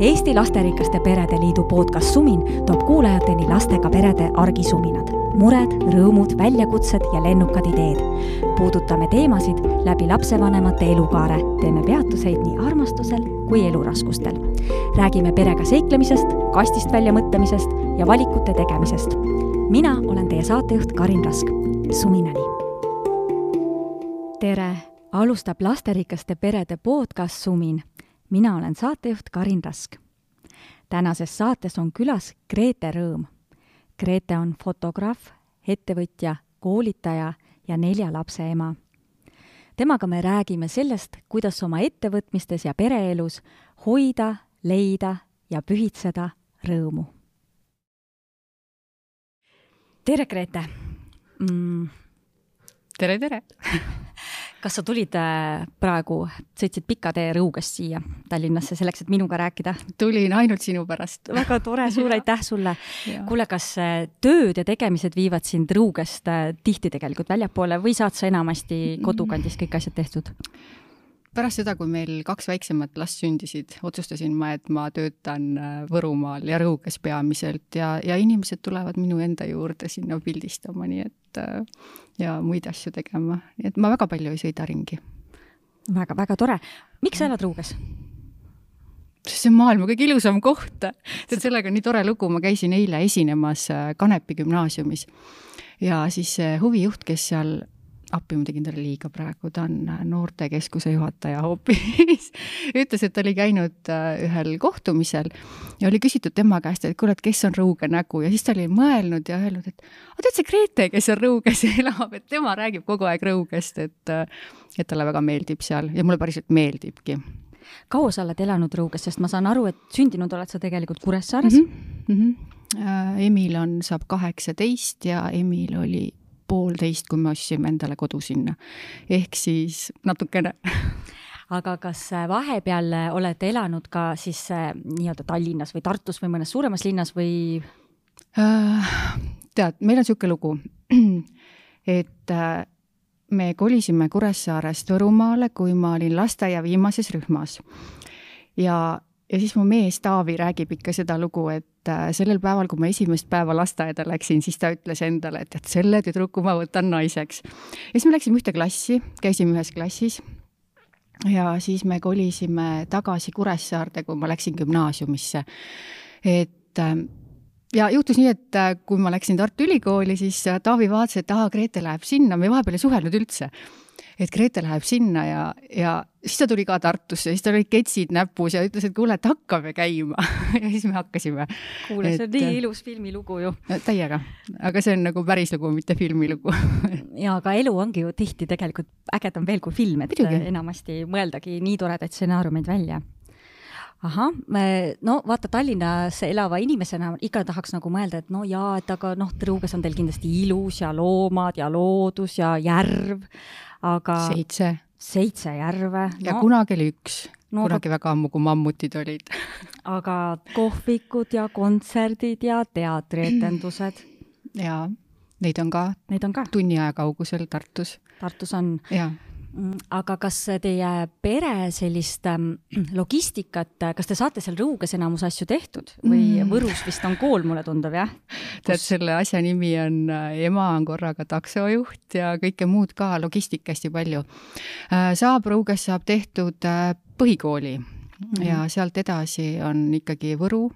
Eesti Lasterikaste Perede Liidu podcast Sumin toob kuulajateni lastega perede argisuminad, mured, rõõmud, väljakutsed ja lennukad ideed. puudutame teemasid läbi lapsevanemate elukaare, teeme peatuseid nii armastusel kui eluraskustel. räägime perega seiklemisest, kastist välja mõtlemisest ja valikute tegemisest. mina olen teie saatejuht Karin Rask. suminani. tere, alustab Lasterikaste Perede podcast Sumin mina olen saatejuht Karin Rask. tänases saates on külas Grete Rõõm. Grete on fotograaf, ettevõtja, koolitaja ja nelja lapse ema. temaga me räägime sellest, kuidas oma ettevõtmistes ja pereelus hoida, leida ja pühitseda rõõmu. tere, Grete mm.! tere, tere kas sa tulid äh, praegu, sõitsid pika tee Rõugest siia Tallinnasse selleks, et minuga rääkida? tulin ainult sinu pärast. väga tore, suur aitäh sulle. kuule, kas äh, tööd ja tegemised viivad sind Rõugest äh, tihti tegelikult väljapoole või saad sa enamasti kodukandis kõik asjad tehtud? pärast seda, kui meil kaks väiksemat last sündisid, otsustasin ma, et ma töötan Võrumaal ja Rõuges peamiselt ja, ja inimesed tulevad minu enda juurde sinna pildistama, nii et Äh, ja muid asju tegema, nii et ma väga palju ei sõida ringi väga,. väga-väga tore. miks sa elad Ruuges? see on maailma kõige ilusam koht. tead, sellega on nii tore lugu, ma käisin eile esinemas äh, Kanepi gümnaasiumis ja siis see huvijuht, kes seal appi, ma tegin talle liiga praegu, ta on äh, noortekeskuse juhataja hoopis ütles, et ta oli käinud äh, ühel kohtumisel ja oli küsitud tema käest, et kuule, et kes on Rõuge nägu ja siis ta oli mõelnud ja öelnud, et aga tead see Grete, kes on Rõuges elab, et tema räägib kogu aeg Rõugest, et äh, et talle väga meeldib seal ja mulle päriselt meeldibki kaua sa oled elanud Rõuges, sest ma saan aru, et sündinud oled sa tegelikult Kuressaares mm? -hmm. Mm -hmm. Emil on, saab kaheksateist ja Emil oli poolteist, kui me ostsime endale kodu sinna. ehk siis natukene aga kas äh, vahepeal äh, olete elanud ka siis äh, nii-öelda Tallinnas või Tartus või mõnes suuremas linnas või? tead, meil on niisugune lugu, et me kolisime Kuressaarest Võrumaale, kui ma olin lasteaia viimases rühmas. ja ja siis mu mees Taavi räägib ikka seda lugu, et äh, sellel päeval, kui ma esimest päeva lasteaeda läksin, siis ta ütles endale, et, et selle tüdruku ma võtan naiseks. ja siis me läksime ühte klassi, käisime ühes klassis ja siis me kolisime tagasi Kuressaarde, kui ma läksin gümnaasiumisse. et äh, ja juhtus nii, et äh, kui ma läksin Tartu Ülikooli, siis Taavi vaatas, et aa, Grete läheb sinna, me vahepeal ei suhelnud üldse et Grete läheb sinna ja, ja siis ta tuli ka Tartusse, siis tal olid ketsid näpus ja ütles, et kuule, et hakkame käima ja siis me hakkasime. kuule, see on nii ilus filmilugu ju. täiega, aga see on nagu päris lugu, mitte filmilugu ja aga elu ongi ju tihti tegelikult ägedam veel kui film, et Muidugi. enamasti mõeldagi nii toredaid stsenaariumeid välja ahah, no vaata Tallinnas elava inimesena ikka tahaks nagu mõelda, et no jaa, et aga noh, Tõruges on teil kindlasti ilus ja loomad ja loodus ja järv, aga seitse. seitse järve no.. ja kunagi oli üks no,, kunagi aga... väga ammu, kui mammutid olid aga kohvikud ja kontserdid ja teatrietendused jaa, neid on ka. Neid on ka? tunni aja kaugusel Tartus. Tartus on? jaa aga kas teie pere sellist ähm, logistikat, kas te saate seal Rõuges enamus asju tehtud või mm. Võrus vist on kool, mulle tundub, jah? tead, selle asja nimi on, äh, ema on korraga taksojuht ja kõike muud ka, logistika hästi palju. Äh, saab, Rõuges saab tehtud äh, põhikooli mm. ja sealt edasi on ikkagi Võru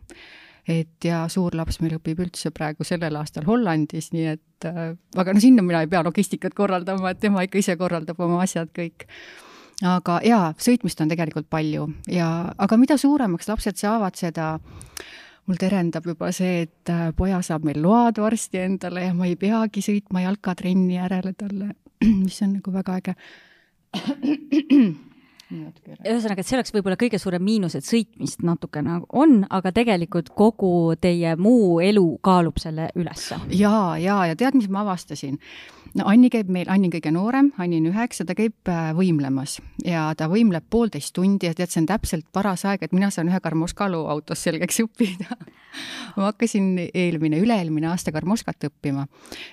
et ja suur laps meil õpib üldse praegu sellel aastal Hollandis, nii et äh, aga no sinna mina ei pea logistikat korraldama, et tema ikka ise korraldab oma asjad kõik. Aga jaa, sõitmist on tegelikult palju ja, aga mida suuremaks lapsed saavad, seda mul terendab juba see, et äh, poja saab meil load varsti endale ja ma ei peagi sõitma jalkatrenni järele talle, mis on nagu väga äge ühesõnaga, et see oleks võib-olla kõige suurem miinus, et sõitmist natukene on, aga tegelikult kogu teie muu elu kaalub selle ülesse. ja, ja, ja tead, mis ma avastasin? no Anni käib meil, Anni on kõige noorem, Anni on üheksa, ta käib äh, võimlemas ja ta võimleb poolteist tundi ja tead, see on täpselt paras aeg, et mina saan ühe Karmoskalu autos selgeks õppida ma hakkasin eelmine, üle-eelmine aasta Karmoskat õppima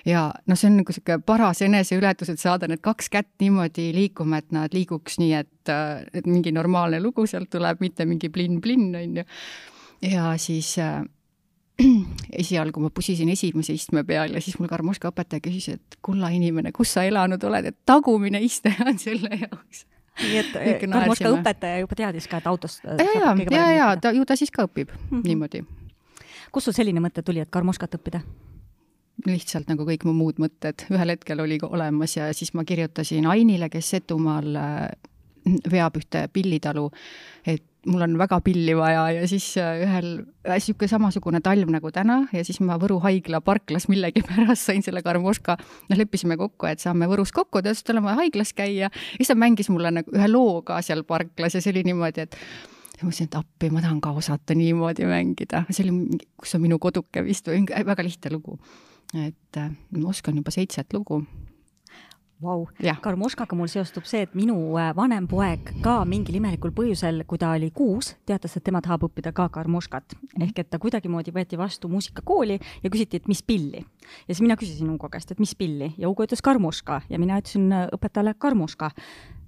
ja noh, see on nagu niisugune paras eneseületus, et saada need kaks kätt niimoodi liikuma, et nad liiguks nii, et et, et mingi normaalne lugu sealt tuleb, mitte mingi plinn-plinn, on ju. ja siis äh, esialgu ma pusisin esimese istme peal ja siis mul Karmoška õpetaja küsis, et kulla inimene, kus sa elanud oled, et tagumine iste on selle jaoks nii et Karmoška õpetaja juba teadis ka, et autos ja, ja, ja, ja ta, ju ta siis ka õpib mm -hmm. niimoodi. kust sul selline mõte tuli, et Karmoškat õppida? lihtsalt nagu kõik mu muud mõtted, ühel hetkel oli olemas ja siis ma kirjutasin Ainile, kes Setumaal äh, veab ühte pillitalu, et mul on väga pilli vaja ja siis äh, ühel niisugune samasugune talv nagu täna ja siis ma Võru haigla parklas millegipärast sain selle Karmoška, noh, leppisime kokku, et saame Võrus kokku, ta ütles, et tal on vaja haiglas käia. ja siis ta mängis mulle nagu ühe loo ka seal parklas ja see oli niimoodi, et ma mõtlesin, et appi, ma tahan ka osata niimoodi mängida. see oli, kus on minu koduke vist või väga lihtne lugu. et äh, ma oskan juba seitset lugu Vau, Karmoškaga mul seostub see, et minu äh, vanem poeg ka mingil imelikul põhjusel, kui ta oli kuus, teatas, et tema tahab õppida ka Karmoškat. ehk et ta kuidagimoodi võeti vastu muusikakooli ja küsiti, et mis pilli. ja siis mina küsisin Ugo käest, et mis pilli. Ja Ugo ütles Karmoška. Ja mina ütlesin äh, õpetajale Karmoška.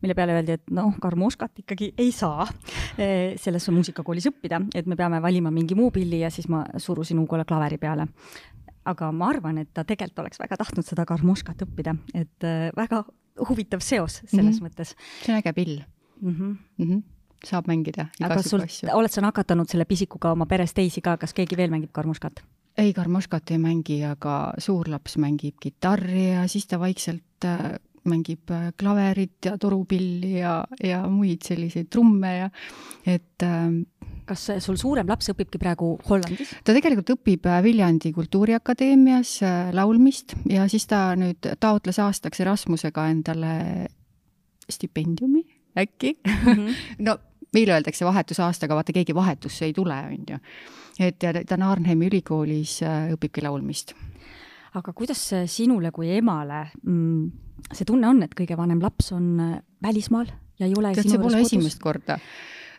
Mille peale öeldi, et noh, Karmoškat ikkagi ei saa äh, selles muusikakoolis õppida, et me peame valima mingi muu pilli ja siis ma surusin Ugole klaveri peale aga ma arvan, et ta tegelikult oleks väga tahtnud seda karmoškat õppida, et äh, väga huvitav seos selles mm -hmm. mõttes. see on äge pill mm. -hmm. Mm -hmm saab mängida igasugu asju. oled sa nakatanud selle pisikuga oma peres teisi ka, kas keegi veel mängib karmuškat? ei, karmuškat ei mängi, aga suurlaps mängib kitarri ja siis ta vaikselt äh, mängib äh, klaverit ja torupilli ja, ja muid selliseid trumme ja et äh, kas sul suurem laps õpibki praegu Hollandis? ta tegelikult õpib äh, Viljandi Kultuuriakadeemias äh, laulmist ja siis ta nüüd taotles aastaks Erasmusega endale stipendiumi äkki mm. -hmm. no meile öeldakse vahetusaastaga, vaata keegi vahetusse ei tule, on ju. et ja ta on Arnhemi ülikoolis, õpibki laulmist aga kuidas sinule kui emale mm, see tunne on, et kõige vanem laps on äh, välismaal ja ei ole tead, see pole esimest korda.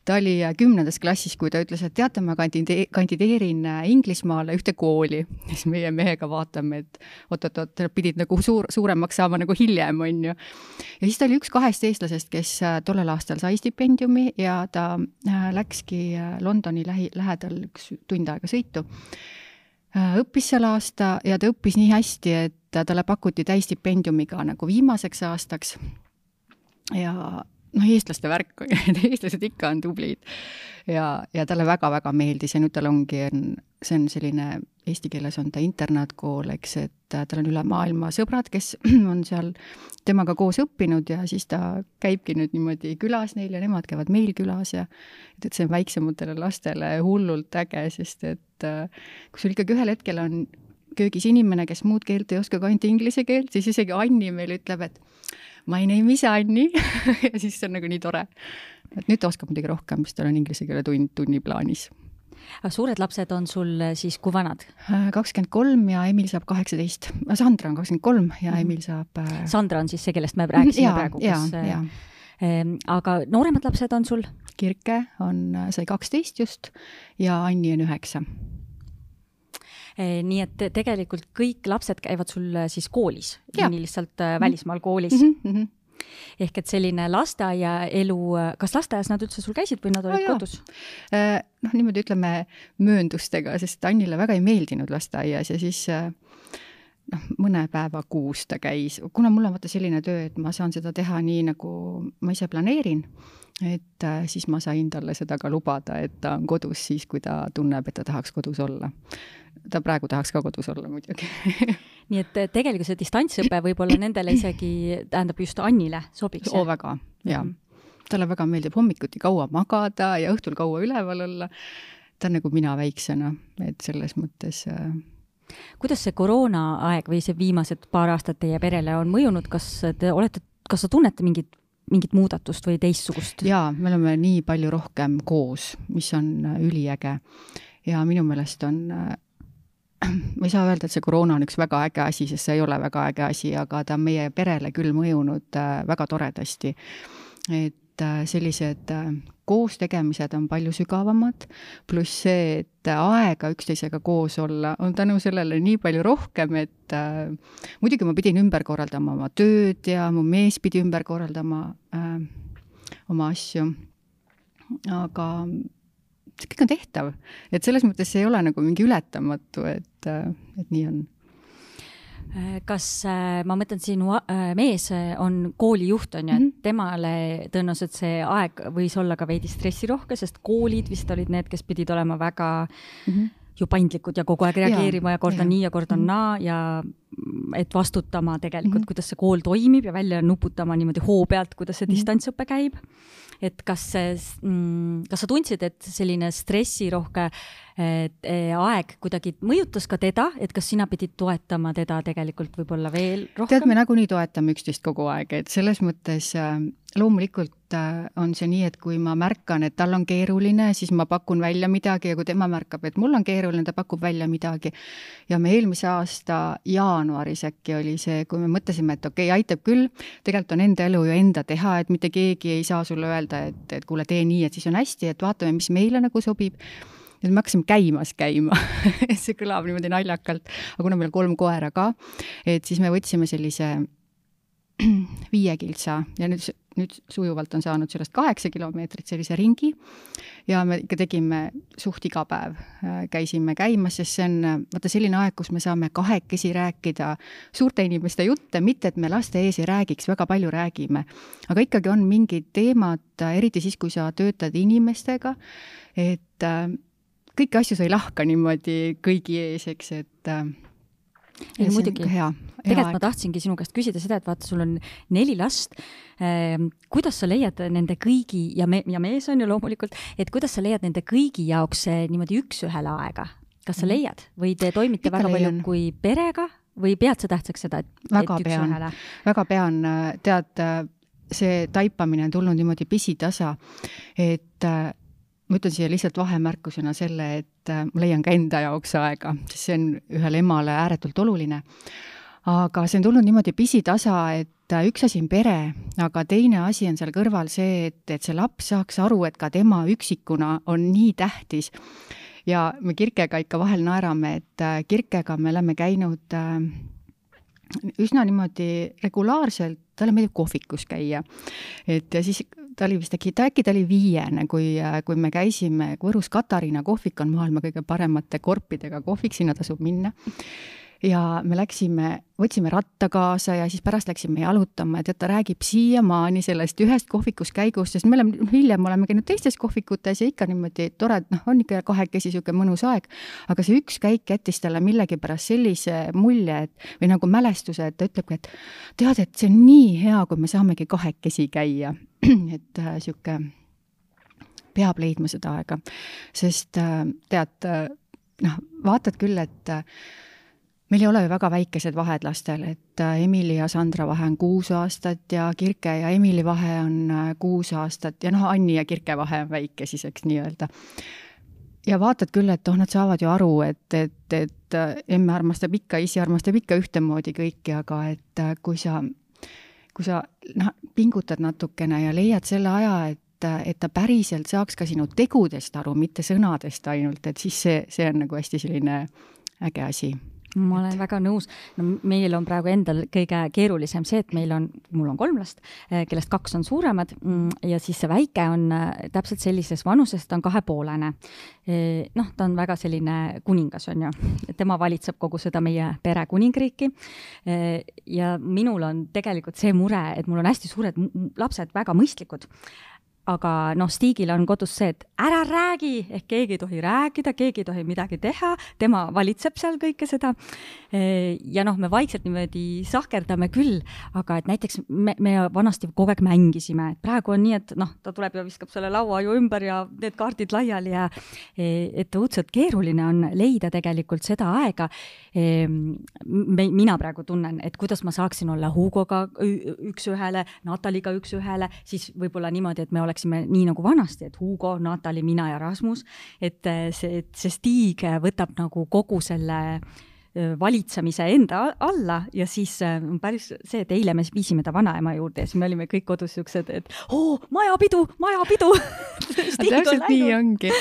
ta oli äh, kümnendas klassis, kui ta ütles, et teate, ma kandide-, kandideerin äh, Inglismaale ühte kooli. siis meie mehega vaatame, et oot-oot-oot, pidid nagu suur, suuremaks saama nagu hiljem, on ju. ja siis ta oli üks kahest eestlasest, kes tollel aastal sai stipendiumi ja ta läkski Londoni lähi, lähedal üks tund aega sõitu õppis seal aasta ja ta õppis nii hästi, et talle pakuti täisstipendiumiga nagu viimaseks aastaks. ja noh, eestlaste värk, eestlased ikka on tublid. ja, ja talle väga-väga meeldis ja nüüd tal ongi, see on selline, eesti keeles on ta internaatkool, eks, et tal on üle maailma sõbrad, kes on seal temaga koos õppinud ja siis ta käibki nüüd niimoodi külas neil ja nemad käivad meil külas ja et, et see on väiksematele lastele hullult äge, sest et kui sul ikkagi ühel hetkel on köögis inimene, kes muud keelt ei oska kui ainult inglise keelt, siis isegi Anni meil ütleb, et my name is Anni ja siis see on nagu nii tore. et nüüd ta oskab muidugi rohkem, sest tal on inglise keele tund tunni plaanis. aga suured lapsed on sul siis kui vanad? Äh, kakskümmend kolm ja Emil saab kaheksateist. Sandra on kakskümmend kolm ja mhm. Emil saab äh... Sandra on siis see, kellest me rääkisime ja, praegu, kes. Äh, aga nooremad lapsed on sul? Kirke on, äh, sai kaksteist just ja Anni on üheksa nii et tegelikult kõik lapsed käivad sul eh, siis koolis, nii lihtsalt eh, välismaal koolis mm. -hmm ehk et selline lasteaiaelu, kas lasteaias nad üldse sul käisid või nad olid no, kodus? noh, niimoodi ütleme mööndustega, sest Annile väga ei meeldinud lasteaias ja siis noh, mõne päeva kuus ta käis, kuna mul on vaata selline töö, et ma saan seda teha nii, nagu ma ise planeerin, et siis ma sain talle seda ka lubada, et ta on kodus siis, kui ta tunneb, et ta tahaks kodus olla ta praegu tahaks ka kodus olla muidugi nii et tegelikult see distantsõpe võib-olla nendele isegi, tähendab just Annile sobiks? oo, väga, jaa talle väga meeldib hommikuti kaua magada ja õhtul kaua üleval olla. ta on nagu mina väiksena, et selles mõttes äh... kuidas see koroonaaeg või see viimased paar aastat teie perele on mõjunud, kas te olete, kas sa tunnete mingit mingit muudatust või teistsugust? jaa, me oleme nii palju rohkem koos, mis on äh, üliäge. ja minu meelest on äh, ma ei saa öelda, et see koroona on üks väga äge asi, sest see ei ole väga äge asi, aga ta on meie perele küll mõjunud äh, väga toredasti. et äh, sellised äh, koostegemised on palju sügavamad, pluss see, et aega üksteisega koos olla on tänu sellele nii palju rohkem, et äh, muidugi ma pidin ümber korraldama oma tööd ja mu mees pidi ümber korraldama äh, oma asju. aga see kõik on tehtav, et selles mõttes ei ole nagu mingi ületamatu, et, et nii on kas äh, ma mõtlen, sinu äh, mees on koolijuht, on ju, et mhm. temale tõenäoliselt see aeg võis olla ka veidi stressirohke, sest koolid vist olid need, kes pidid olema väga mm -hmm ju paindlikud ja kogu aeg reageerima ja, ja kord on nii ja kord on mm -hmm. naa ja et vastutama tegelikult mm, -hmm. kuidas see kool toimib ja välja nuputama niimoodi hoo pealt, kuidas see mm -hmm. distantsõpe käib et kas see, mm, kas sa tundsid, et selline stressirohke e, aeg kuidagi mõjutas ka teda, et kas sina pidid toetama teda tegelikult võib-olla veel rohkem? tead, me nagunii toetame üksteist kogu aeg, et selles mõttes äh, loomulikult äh, on see nii, et kui ma märkan, et tal on keeruline, siis ma pakun välja midagi ja kui tema märkab, et mul on keeruline, ta pakub välja midagi. ja me eelmise aasta jaanuaris äkki oli see, kui me mõtlesime, et okei okay,, aitab küll, tegelikult on enda elu ju enda teha, et mitte keegi ei saa sulle öelda, et, et kuule, tee nii, et siis on hästi, et vaatame, mis meile nagu sobib. Et me hakkasime käimas käima see kõlab niimoodi naljakalt, aga kuna meil on kolm koera ka, et siis me võtsime sellise viiekiltsa ja nüüd nüüd sujuvalt on saanud sellest kaheksa kilomeetrit sellise ringi ja me ikka tegime suht iga päev, äh, käisime käimas, sest see on vaata selline aeg, kus me saame kahekesi rääkida suurte inimeste jutte, mitte et me laste ees ei räägiks, väga palju räägime, aga ikkagi on mingid teemad, eriti siis, kui sa töötad inimestega, et äh, kõiki asju sa ei lahka niimoodi kõigi ees, eks, et äh, ei muidugi, tegelikult ma tahtsingi sinu käest küsida seda, et vaata, sul on neli last ehm,. kuidas sa leiad nende kõigi ja me ja mees on ju loomulikult, et kuidas sa leiad nende kõigi jaoks niimoodi üks-ühele aega? kas sa mhm. leiad või te toimite Ikka väga leian. palju kui perega või pead sa tähtsaks seda, et, väga et üks-ühele? väga pean, tead, see taipamine on tulnud niimoodi pisitasa, et ma ütlen siia lihtsalt vahemärkusena selle, et äh, ma leian ka enda jaoks aega, sest see on ühele emale ääretult oluline. aga see on tulnud niimoodi pisitasa, et äh, üks asi on pere, aga teine asi on seal kõrval see, et, et see laps saaks aru, et ka tema üksikuna on nii tähtis. ja me Kirkega ikka vahel naerame, et äh, Kirkega me oleme käinud üsna niimoodi regulaarselt, talle meeldib kohvikus käia. et ja siis ta oli vist äkki, ta äkki ta oli viiene, kui, kui me käisime Võrus Katariina kohvik on maailma kõige paremate korpidega kohvik, sinna tasub minna ja me läksime, võtsime ratta kaasa ja siis pärast läksime jalutama ja tead, ta räägib siiamaani sellest ühest kohvikus käigust, sest me oleme, noh, hiljem oleme käinud teistes kohvikutes ja ikka niimoodi tore, et noh, on ikka kahekesi niisugune mõnus aeg, aga see üks käik jättis talle millegipärast sellise mulje, et või nagu mälestuse, et ta ütlebki, et tead, et see on nii hea, kui me saamegi kahekesi käia. et niisugune äh, peab leidma seda aega, sest äh, tead äh,, noh, vaatad küll, et äh, meil ei ole ju väga väikesed vahed lastel, et äh, Emili ja Sandra vahe on kuus aastat ja Kirke ja Emili vahe on äh, kuus aastat ja noh, Anni ja Kirke vahe on väike siis, eks nii-öelda. ja vaatad küll, et oh, nad saavad ju aru, et, et, et äh, emme armastab ikka, isi armastab ikka ühtemoodi kõiki, aga et kui sa, kui sa noh, pingutad natukene ja leiad selle aja, et et ta päriselt saaks ka sinu tegudest aru, mitte sõnadest ainult, et siis see, see on nagu hästi selline äge asi ma olen väga nõus, no meil on praegu endal kõige keerulisem see, et meil on, mul on kolm last, eh, kellest kaks on suuremad mm, ja siis see väike on eh, täpselt sellises vanuses, ta on kahepoolene. Eh, noh, ta on väga selline kuningas, on ju, tema valitseb kogu seda meie pere kuningriiki. ja minul on tegelikult see mure, et mul on hästi suured lapsed, väga mõistlikud aga noh, Stigil on kodus see, et ära räägi, ehk keegi ei tohi rääkida, keegi ei tohi midagi teha, tema valitseb seal kõike seda. ja noh, me vaikselt niimoodi sahkerdame küll, aga et näiteks me, me vanasti kogu aeg mängisime, et praegu on nii, et noh, ta tuleb ja viskab selle laua ju ümber ja need kaardid laiali ja et õudselt keeruline on leida tegelikult seda aega. me, mina praegu tunnen, et kuidas ma saaksin olla Hugoga üks-ühele, Nataliga üks-ühele, siis võib-olla niimoodi, et me oleks oleksime nii nagu vanasti, et Hugo, Natali, mina ja Rasmus, et eh, see, et see stiig võtab nagu kogu selle eh, valitsemise enda alla ja siis päris see, et eile me viisime ta vanaema juurde ja siis me olime kõik kodus siuksed, et oo, majapidu, majapidu! Täpselt nii ongi.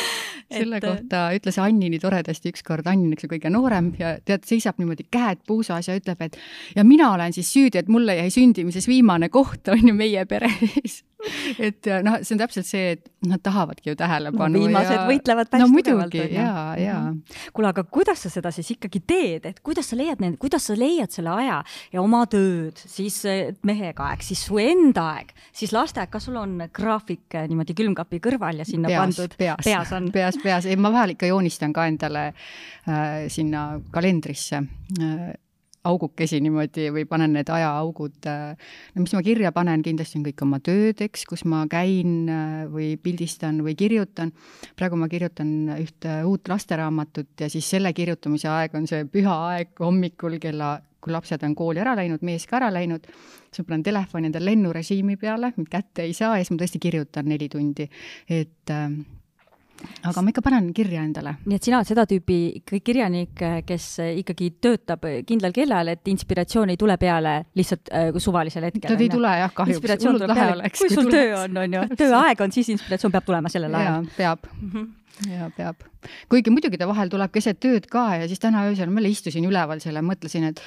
selle et... kohta ütles Anni nii toredasti ükskord, Anni on üks kõige noorem ja tead, seisab niimoodi käed puusas ja ütleb, et ja mina olen siis süüdi, et mulle jäi sündimises viimane koht, on ju, meie peres et noh, see on täpselt see, et nad tahavadki ju tähelepanu no,. viimased ja... võitlevad päris no, tugevalt. ja, ja. Kuule, aga kuidas sa seda siis ikkagi teed, et kuidas sa leiad need, kuidas sa leiad selle aja ja oma tööd, siis mehega aeg, siis su enda aeg, siis lasteaeg, kas sul on graafik niimoodi külmkapi kõrval ja sinna peas, pandud? peas, peas on? peas, peas, ei ma vahel ikka joonistan ka endale äh, sinna kalendrisse äh, augukesi niimoodi või panen need ajaaugud, äh, no mis ma kirja panen, kindlasti on kõik oma tööd, eks, kus ma käin äh, või pildistan või kirjutan. praegu ma kirjutan ühte uut lasteraamatut ja siis selle kirjutamise aeg on see püha aeg hommikul kella, kui lapsed on kooli ära läinud, mees ka ära läinud, siis ma panen telefoni endale lennurežiimi peale, mind kätte ei saa ja siis ma tõesti kirjutan neli tundi, et äh, aga ma ikka panen kirja endale. nii et sina oled seda tüüpi kirjanik, kes ikkagi töötab kindlal kellal, et inspiratsioon ei tule peale lihtsalt äh, suvalisel hetkel? ta ei tule jah, kahjuks. inspiratsioon tuleb peale, kui sul tuleks. töö on, on ju, tööaeg on, siis inspiratsioon peab tulema sellel ajal. peab mm. -hmm ja peab. kuigi muidugi ta vahel tuleb keset tööd ka ja siis täna öösel ma jälle istusin üleval selle, mõtlesin, et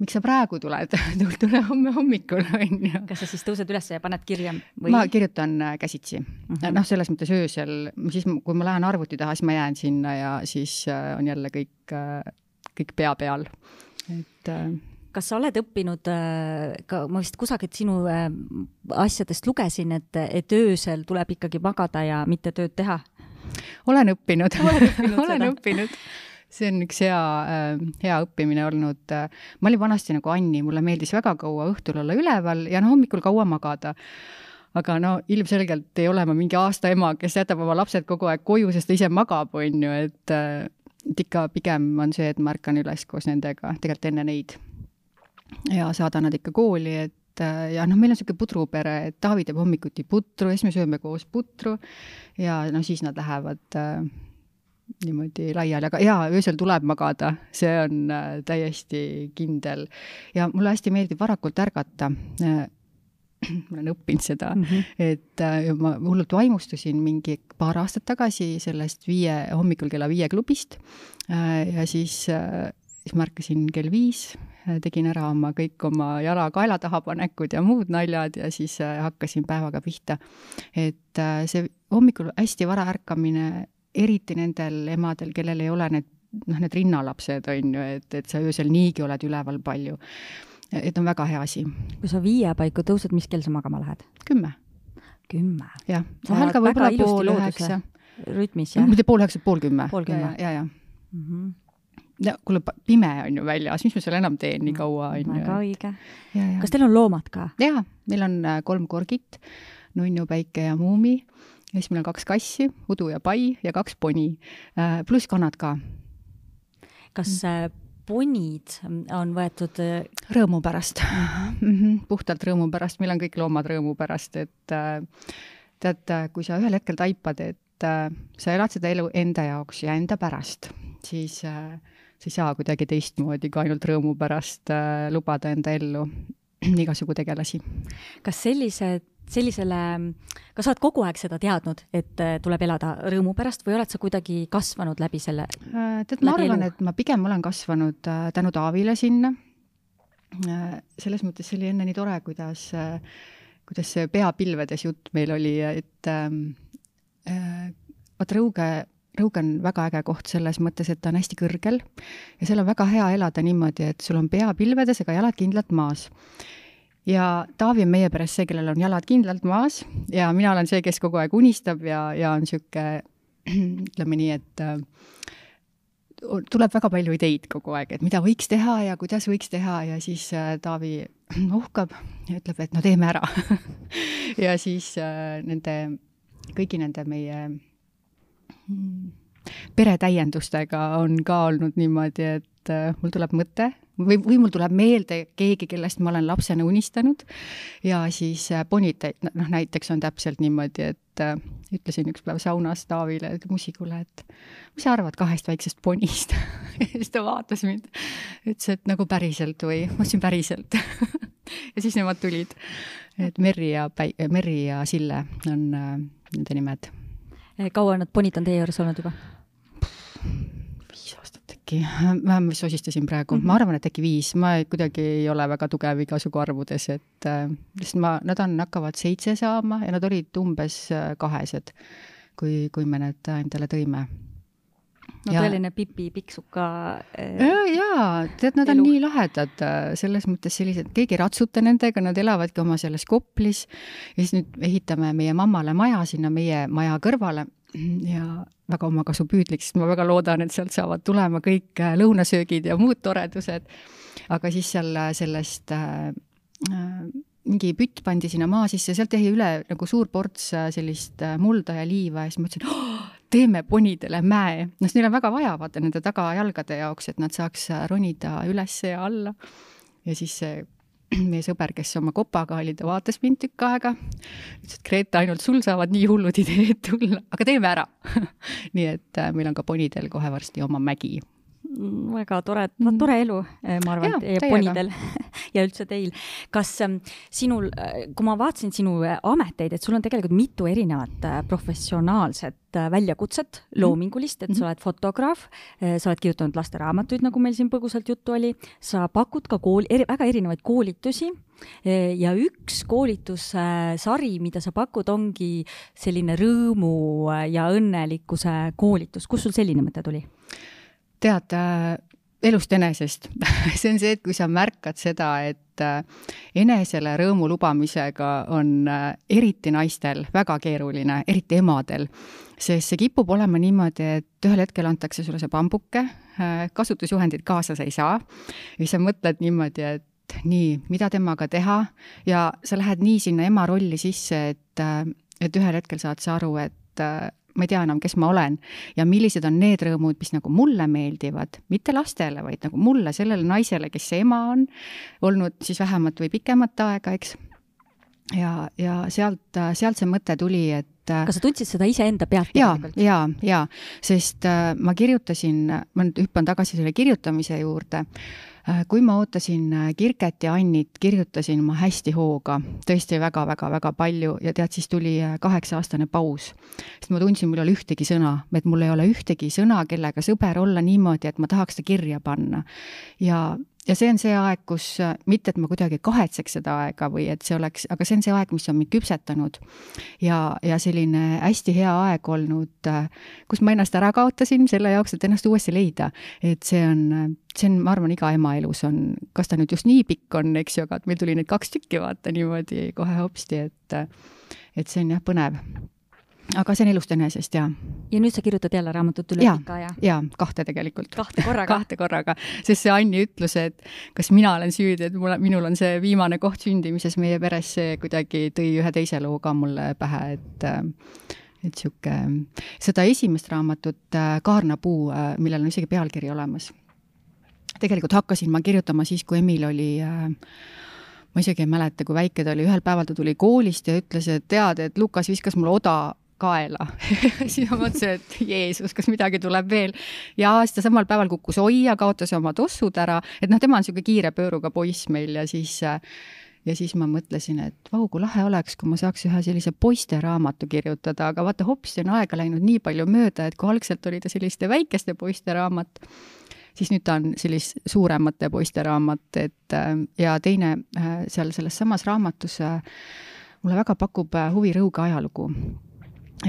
miks sa praegu tuled tule homme hommikul, on ju. kas sa siis tõused üles ja paned kirja või? ma kirjutan äh, käsitsi mm -hmm., noh, selles mõttes öösel, siis kui ma lähen arvuti taha, siis ma jään sinna ja siis äh, on jälle kõik, äh, kõik pea peal, et kas sa oled õppinud ka, ma vist kusagilt sinu asjadest lugesin, et, et öösel tuleb ikkagi magada ja mitte tööd teha? olen õppinud, olen õppinud see on üks hea, äh, hea õppimine olnud. ma olin vanasti nagu Anni, mulle meeldis väga kaua õhtul olla üleval ja no hommikul kaua magada aga no ilmselgelt ei ole ma mingi aasta ema, kes jätab oma lapsed kogu aeg koju, sest ta ise magab, on ju, et äh, et ikka pigem on see, et ma ärkan üles koos nendega, tegelikult enne neid. ja saadan nad ikka kooli, et äh, ja noh, meil on niisugune pudrupere, et Taavi teeb hommikuti putru ja siis me sööme koos putru ja no siis nad lähevad äh, niimoodi laiali, aga jaa, öösel tuleb magada, see on äh, täiesti kindel. ja mulle hästi meeldib varakult ärgata äh, ma olen õppinud seda mm, -hmm. et äh, ma hullult vaimustusin mingi paar aastat tagasi sellest viie, hommikul kella viie klubist äh, ja siis äh, siis ma ärkasin kell viis, äh, tegin ära oma kõik oma jala kaela taha panekud ja muud naljad ja siis äh, hakkasin päevaga pihta. et äh, see hommikul hästi vara ärkamine eriti nendel emadel, kellel ei ole need noh, need rinnalapsed on ju, et, et sa öösel niigi oled üleval palju. et on väga hea asi. kui sa viie paiku tõused, mis kell sa magama lähed? kümme. kümme? jah, vahel ka võib-olla pool üheksa. rütmis, jah? mitte pool üheksa, pool kümme. pool kümme. ja, ja, ja mm. -hmm no kuule, pime on ju väljas, mis ma seal enam teen nii kaua, on ju. väga õige. kas teil on loomad ka? jaa, meil on äh, kolm korgit, nunnu, päike ja muumi ja siis meil on kaks kassi, Udu ja Pai ja kaks poni, äh, pluss kannad ka. kas mm. ponid on võetud äh, rõõmu pärast mm. Mm -hmm. puhtalt rõõmu pärast, meil on kõik loomad rõõmu pärast, et tead, kui sa ühel hetkel taipad, et sa elad seda elu enda jaoks ja enda pärast, siis sa ei saa kuidagi teistmoodi kui ainult rõõmu pärast lubada enda ellu igasugu tegelasi. kas sellised sellisele, kas sa oled kogu aeg seda teadnud, et äh, tuleb elada rõõmu pärast või oled sa kuidagi kasvanud läbi selle? Äh, tead, ma arvan, et ma pigem olen kasvanud äh, tänu Taavile sinna. selles mõttes see oli enne nii tore, kuidas, kuidas see peapilvedes jutt meil oli, et ähm, vaat Rõuge Rõuge on väga äge koht selles mõttes, et ta on hästi kõrgel ja seal on väga hea elada niimoodi, et sul on pea pilvedes, aga jalad kindlalt maas ja Taavi on meie peres see, kellel on jalad kindlalt maas ja mina olen see, kes kogu aeg unistab ja, ja on niisugune ütleme nii, et äh, tuleb väga palju ideid kogu aeg, et mida võiks teha ja kuidas võiks teha ja siis äh, Taavi uhkab ja ütleb, et no teeme ära ja siis äh, nende, kõigi nende meie mm, peretäiendustega on ka olnud niimoodi, et mul tuleb mõte või, või mul tuleb meelde keegi, kellest ma olen lapsena unistanud ja siis ponid, äh, noh näiteks on täpselt niimoodi, et äh, ütlesin üks päev saunas Taavile, musikule, et mis sa arvad kahest väiksest ponist ja siis ta vaatas mind, ütles, et nagu päriselt või? ma ütlesin päriselt ja siis nemad tulid. et Merri ja Päi-, Merri ja Sille on äh, nende nimed. kaua nad ponid on teie juures olnud juba? Äkki, ma sosistasin praegu mm, -hmm. ma arvan, et äkki viis, ma kuidagi ei ole väga tugev igasugu arvudes, et äh, sest ma, nad on, hakkavad seitse saama ja nad olid umbes kahesed, kui, kui me need endale tõime no ja. tõeline Pipi Pikksuka äh, jaa, tead, nad elu. on nii lahedad, selles mõttes sellised, keegi ei ratsuta nendega, nad elavadki oma selles Koplis ja siis nüüd ehitame meie mammale maja sinna meie maja kõrvale ja väga omakasupüüdlik, sest ma väga loodan, et sealt saavad tulema kõik äh, lõunasöögid ja muud toredused. aga siis seal äh, sellest äh, äh, mingi pütt pandi sinna maa sisse, sealt jäi üle nagu suur ports sellist mulda ja liiva ja siis mõtlesin oh,, teeme ponidele mäe. noh, neil on väga vaja, vaata nende tagajalgade jaoks, et nad saaks ronida üles ja alla. ja siis see meie sõber, kes oma kopaga oli, ta vaatas mind tükk aega, ütles, et Grete, ainult sul saavad nii hullud ideed tulla, aga teeme ära. Nii et äh, meil on ka ponidel kohe varsti oma mägi väga tore, tore elu, eh, ma arvan, teie ponidel ja üldse teil. kas ähm, sinul, äh, kui ma vaatasin sinu äh, ameteid, et sul on tegelikult mitu erinevat äh, professionaalset väljakutset, mhm. loomingulist, et sa mhm. oled fotograaf, sa oled kirjutanud lasteraamatuid, nagu meil siin põgusalt juttu oli, sa pakud ka kool, eri, väga erinevaid koolitusi ja üks koolitussari, mida sa pakud, ongi selline rõõmu ja õnnelikkuse koolitus. kust sul selline mõte tuli? Tead äh, elust enesest. See on see, et kui sa märkad seda, et äh, enesele rõõmu lubamisega on äh, eriti naistel väga keeruline, eriti emadel, sest see kipub olema niimoodi, et ühel hetkel antakse sulle see pambuke, kasutusjuhendit kaasa sa ei saa, ja siis sa mõtled niimoodi, et nii, mida temaga teha? Ja sa lähed nii sinna ema rolli sisse, et, et ühel hetkel saad sa aru, et ma ei tea enam, kes ma olen. Ja millised on need rõõmud, mis nagu mulle meeldivad, mitte lastele, vaid nagu mulle, sellele naisele, kes see ema on, olnud siis vähemat või pikemat aega, eks. ja, ja sealt, sealt see mõte tuli, et kas sa tundsid seda iseenda pealt ja, ja, ja, sest äh, ma kirjutasin, ma nüüd hüppan tagasi selle kirjutamise juurde. Äh, kui ma ootasin äh, Kirket ja Annit, kirjutasin ma hästi hooga, tõesti väga-väga-väga palju ja tead, siis tuli äh, kaheksa-aastane paus. sest ma tundsin, mul ei ole ühtegi sõna, et mul ei ole ühtegi sõna, kellega sõber olla niimoodi, et ma tahaks ta kirja panna. ja ja see on see aeg, kus mitte, et ma kuidagi kahetseks seda aega või et see oleks, aga see on see aeg, mis on mind küpsetanud. ja, ja selline hästi hea aeg olnud, kus ma ennast ära kaotasin selle jaoks, et ennast uuesti leida. et see on, see on, ma arvan, iga ema elus on, kas ta nüüd just nii pikk on, eks ju, aga et meil tuli neid kaks tükki vaata niimoodi kohe hopsti, et et see on jah, põnev aga see on elust enesest, jaa. ja nüüd sa kirjutad jälle raamatut üle pika aja? jaa, kahte tegelikult. kahte korraga kahte korraga, sest see Anni ütlus, et kas mina olen süüdi, et mul, minul on see viimane koht sündimises meie peres, see kuidagi tõi ühe teise loo ka mulle pähe, et et sihuke, seda esimest raamatut, Kaarnapuu, millel on isegi pealkiri olemas, tegelikult hakkasin ma kirjutama siis, kui Emil oli äh, ma isegi ei mäleta, kui väike ta oli, ühel päeval ta tuli koolist ja ütles, et tead, et Lukas viskas mulle oda kaela. Siis ma mõtlesin, et Jeesus, kas midagi tuleb veel. ja siis ta samal päeval kukkus oia, kaotas oma tossud ära, et noh, tema on niisugune kiire pööruga poiss meil ja siis ja siis ma mõtlesin, et vau, kui lahe oleks, kui ma saaks ühe sellise poisteraamatu kirjutada, aga vaata, hopsti on aega läinud nii palju mööda, et kui algselt oli ta selliste väikeste poiste raamat, siis nüüd ta on sellist suuremate poiste raamat, et ja teine seal selles samas raamatus mulle väga pakub huvi Rõuge ajalugu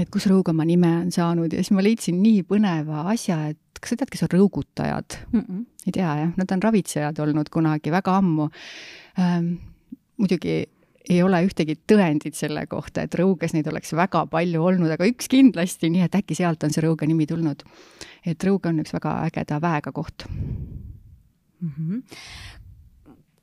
et kus Rõugamaa nime on saanud ja siis ma leidsin nii põneva asja, et kas sa tead, kes on rõugutajad mm? -mm. ei tea jah, nad on ravitsejad olnud kunagi väga ammu ähm,. muidugi ei ole ühtegi tõendit selle kohta, et Rõuges neid oleks väga palju olnud, aga üks kindlasti, nii et äkki sealt on see Rõuge nimi tulnud. et Rõuge on üks väga ägeda väega koht mm. -hmm.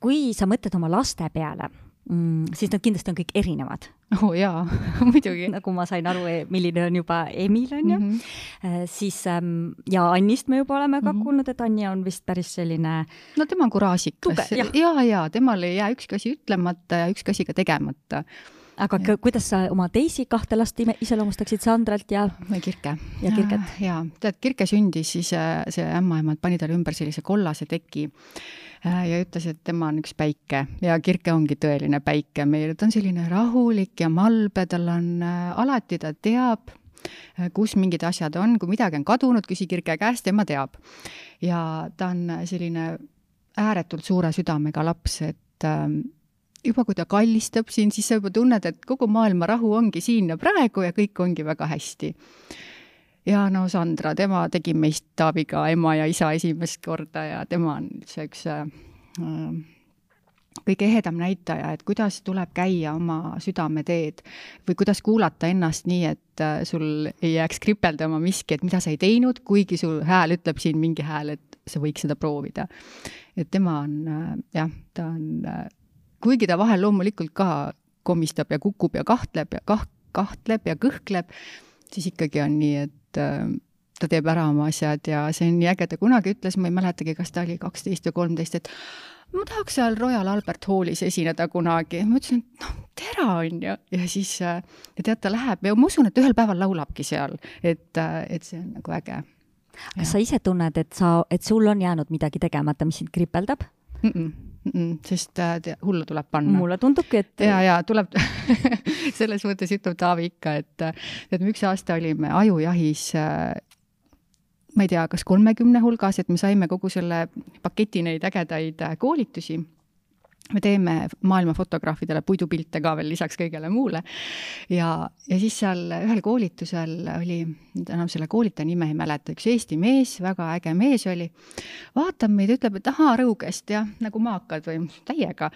kui sa mõtled oma laste peale mm,, siis nad kindlasti on kõik erinevad. oo oh, jaa muidugi. nagu ma sain aru, e, milline on juba Emil, on ju mm. -hmm. siis ähm, ja Annist me juba oleme ka mm -hmm. kuulnud, et Anni on vist päris selline no tema on kuraasikas. ja, ja, ja temal ei jää ükski asi ütlemata ja ükski asi ka tegemata aga ja. kuidas sa oma teisi kahte last iseloomustaksid, Sandralt ja? Kirke. ja Kirket. ja, tead, Kirke sündis siis, äh, see ämmaemand pani talle ümber sellise kollase teki Äh, ja ütles, et tema on üks päike ja Kirke ongi tõeline päike meil, ta on selline rahulik ja malbe, tal on äh, alati, ta teab, kus mingid asjad on, kui midagi on kadunud, küsi Kirke käest, tema teab. ja ta on selline ääretult suure südamega laps, et ähm, juba kui ta kallistab sind, siis sa juba tunned, et kogu maailma rahu ongi siin ja praegu ja kõik ongi väga hästi. ja no Sandra, tema tegi meist Taaviga ema ja isa esimest korda ja tema on üldse üks äh, kõige ehedam näitaja, et kuidas tuleb käia oma südameteed või kuidas kuulata ennast nii, et äh, sul ei jääks kripeldama miski, et mida sa ei teinud, kuigi su hääl ütleb siin mingi hääl, et sa võiks seda proovida. et tema on äh, jah, ta on äh, kuigi ta vahel loomulikult ka komistab ja kukub ja kahtleb ja kah-, kahtleb ja kõhkleb, siis ikkagi on nii, et äh, ta teeb ära oma asjad ja see on nii äge, ta kunagi ütles, ma ei mäletagi, kas ta oli kaksteist või kolmteist, et ma tahaks seal Royal Albert Hallis esineda kunagi. ma ütlesin, et noh, tere on ju, ja siis äh, ja tead, ta läheb ja ma usun, et ühel päeval laulabki seal, et, äh, et see on nagu äge. kas sa ise tunned, et sa, et sul on jäänud midagi tegemata, mis sind kripeldab? -mm Mm, sest äh, hullu tuleb panna. mulle tundubki, et. ja, ja tuleb selles mõttes ütleb Taavi ikka, et tead, me üks aasta olime ajujahis äh, ma ei tea, kas kolmekümne hulgas, et me saime kogu selle paketi neid ägedaid äh, koolitusi me teeme maailma fotograafidele puidupilte ka veel lisaks kõigele muule. ja, ja siis seal ühel koolitusel oli, nüüd enam selle koolitaja nime ei mäleta, üks Eesti mees, väga äge mees oli, vaatab meid, ütleb, et ahaa, Rõugest jah, nagu maakad või täiega.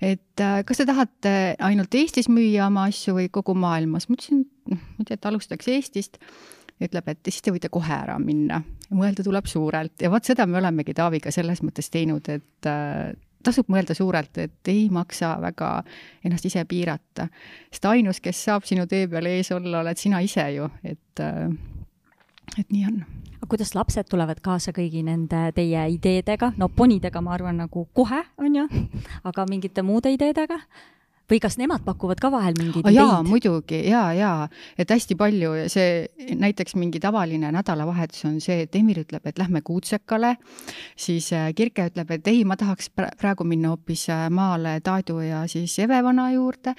et äh, kas te tahate ainult Eestis müüa oma asju või kogu maailmas? ma ütlesin, noh, ma ei tea, et alustaks Eestist ütleb, et siis te võite kohe ära minna. mõelda tuleb suurelt ja vot seda me olemegi Taaviga selles mõttes teinud, et äh, tasub mõelda suurelt, et ei maksa väga ennast ise piirata. sest ainus, kes saab sinu tee peal ees olla, oled sina ise ju, et, äh, et nii on. aga kuidas lapsed tulevad kaasa kõigi nende teie ideedega, no ponidega ma arvan nagu kohe, on ju, aga mingite muude ideedega? Või kas nemad pakuvad ka vahel mingeid ideid? muidugi. Ja, ja et hästi palju see näiteks mingi tavaline nädalavahetus on see, et Emir ütleb, et lähme Kuutsekale, siis äh, Kirke ütleb, et ei, ma tahaks praegu minna hoopis äh, maale Taadu ja siis Evevana juurde.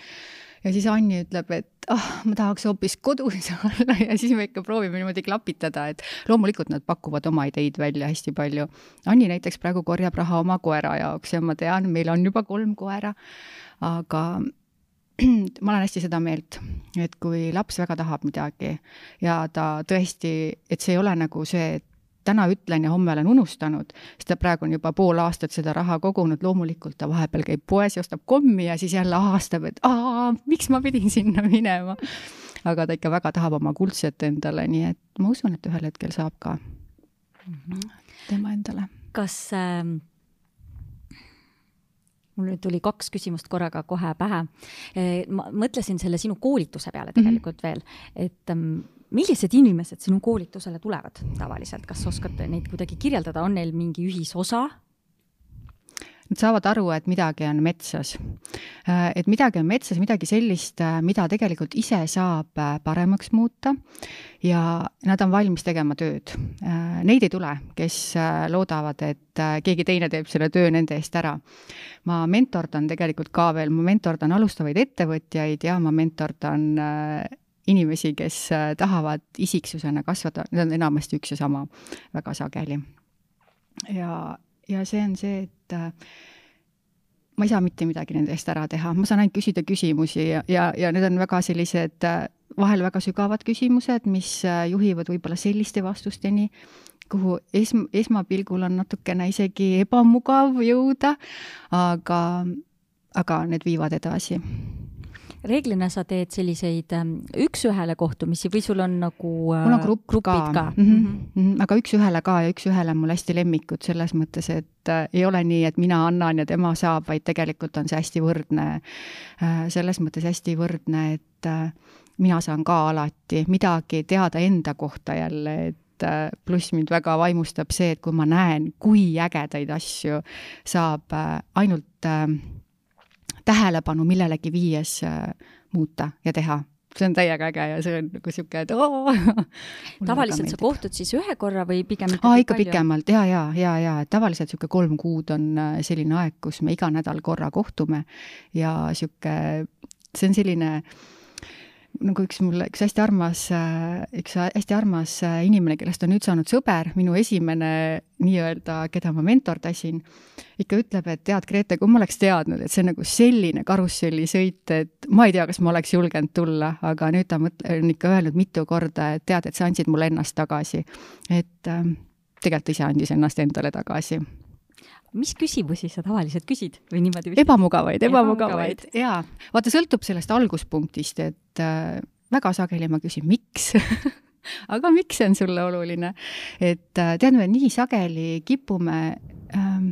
Ja siis Anni ütleb, et ah oh,, ma tahaks hoopis kodus olla. Ja siis me ikka proovime niimoodi klapitada, et loomulikult nad pakuvad oma ideid välja hästi palju. Anni näiteks praegu korjab raha oma koera jaoks ja ma tean, meil on juba kolm koera aga ma olen hästi seda meelt, et kui laps väga tahab midagi ja ta tõesti, et see ei ole nagu see, et täna ütlen ja homme olen unustanud, sest ta praegu on juba pool aastat seda raha kogunud, loomulikult ta vahepeal käib poes ja ostab kommi ja siis jälle ahastab, et aa, miks ma pidin sinna minema. aga ta ikka väga tahab oma kuldset endale, nii et ma usun, et ühel hetkel saab ka -hmm. tema endale. kas äh mul nüüd tuli kaks küsimust korraga kohe pähe. ma mõtlesin selle sinu koolituse peale tegelikult mm -hmm. veel, et ähm, millised inimesed sinu koolitusele tulevad tavaliselt, kas oskad neid kuidagi kirjeldada, on neil mingi ühisosa Nad saavad aru, et midagi on metsas. Äh, et midagi on metsas, midagi sellist, äh, mida tegelikult ise saab äh, paremaks muuta ja nad on valmis tegema tööd. Neid ei tule, kes loodavad, et keegi teine teeb selle töö nende eest ära. ma mentordan tegelikult ka veel, ma mentordan alustavaid ettevõtjaid ja ma mentordan inimesi, kes tahavad isiksusena kasvada, need on enamasti üks ja sama väga sageli. ja ja see on see, et äh, ma ei saa mitte midagi nende eest ära teha, ma saan ainult küsida küsimusi ja, ja, ja need on väga sellised äh, vahel väga sügavad küsimused, mis äh, juhivad võib-olla selliste vastusteni, kuhu esm-, esmapilgul on natukene isegi ebamugav jõuda, aga, aga need viivad edasi reeglina sa teed selliseid ähm, üks-ühele kohtumisi või sul on nagu äh, mul on grupp grupid ka, ka.? Mm -hmm. Mm -hmm. aga üks-ühele ka ja üks-ühele on mul hästi lemmikud selles mõttes, et äh, ei ole nii, et mina annan ja tema saab, vaid tegelikult on see hästi võrdne äh,. selles mõttes hästi võrdne, et äh, mina saan ka alati midagi teada enda kohta jälle, et äh, pluss mind väga vaimustab see, et kui ma näen, kui ägedaid asju saab äh, ainult äh, tähelepanu millelegi viies äh, muuta ja teha. See on täiega äge ja see on nagu sihuke, et oo. tavaliselt sa kohtud siis ühe korra või pigem ikkagi Aa, ikka pikemalt. Ja, ja, ja, ja tavaliselt sihuke kolm kuud on äh, selline aeg, kus me iga nädal korra kohtume ja sihuke, see on selline nagu üks mulle, üks hästi armas, üks hästi armas inimene, kellest on nüüd saanud sõber, minu esimene nii-öelda, keda ma mentordasin, ikka ütleb, et tead, Grete, kui ma oleks teadnud, et see on nagu selline karussellisõit, et ma ei tea, kas ma oleks julgenud tulla, aga nüüd ta mõtle-, on ikka öelnud mitu korda, et tead, et sa andsid mulle ennast tagasi. et äh, tegelikult ise andis ennast endale tagasi mis küsimusi sa tavaliselt küsid või niimoodi? ebamugavaid, ebamugavaid, jaa. vaata, sõltub sellest alguspunktist, et äh, väga sageli ma küsin, miks aga miks see on sulle oluline? et äh, tead, me nii sageli kipume ähm,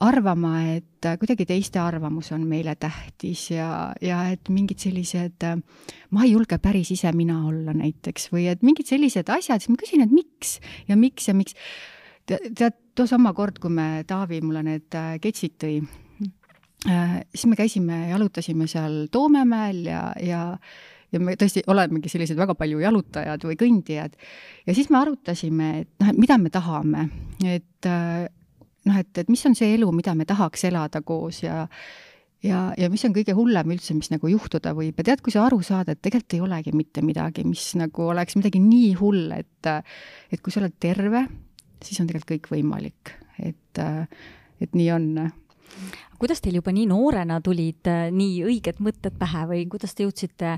arvama, et äh, kuidagi teiste arvamus on meile tähtis ja, ja et mingid sellised, äh, ma ei julge päris ise mina olla näiteks või et mingid sellised asjad, siis ma küsin, et miks ja miks ja miks tead, toosama kord, kui me, Taavi mulle need äh, ketsid tõi, äh, siis me käisime, jalutasime seal Toomemäel ja, ja ja me tõesti olemegi sellised väga palju jalutajad või kõndijad. ja siis me arutasime, et noh, et mida me tahame, et äh, noh, et, et mis on see elu, mida me tahaks elada koos ja ja, ja mis on kõige hullem üldse, mis nagu juhtuda võib ja tead, kui sa aru saad, et tegelikult ei olegi mitte midagi, mis nagu oleks midagi nii hull, et et kui sa oled terve siis on tegelikult kõik võimalik, et, et nii on kuidas teil juba nii noorena tulid äh, nii õiged mõtted pähe või kuidas te jõudsite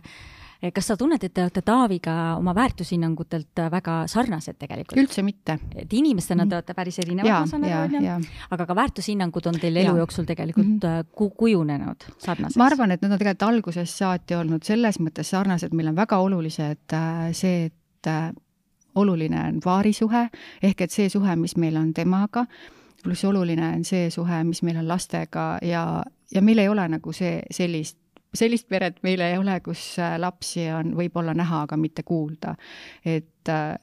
kas sa tunned, et te olete Taaviga oma väärtushinnangutelt äh, väga sarnased tegelikult? üldse mitte. et inimestena te olete päris erinevad, ma saan aru, onju, aga ka väärtushinnangud on teil elu ja. jooksul tegelikult mm -hmm. ku kujunenud sarnaseks? ma arvan, et need on tegelikult algusest saati olnud selles mõttes sarnased, meil on väga olulised see, et oluline on paarisuhe, ehk et see suhe, mis meil on temaga, pluss oluline on see suhe, mis meil on lastega ja, ja meil ei ole nagu see, sellist sellist peret meil ei ole, kus äh, lapsi on võib-olla näha, aga mitte kuulda. et äh,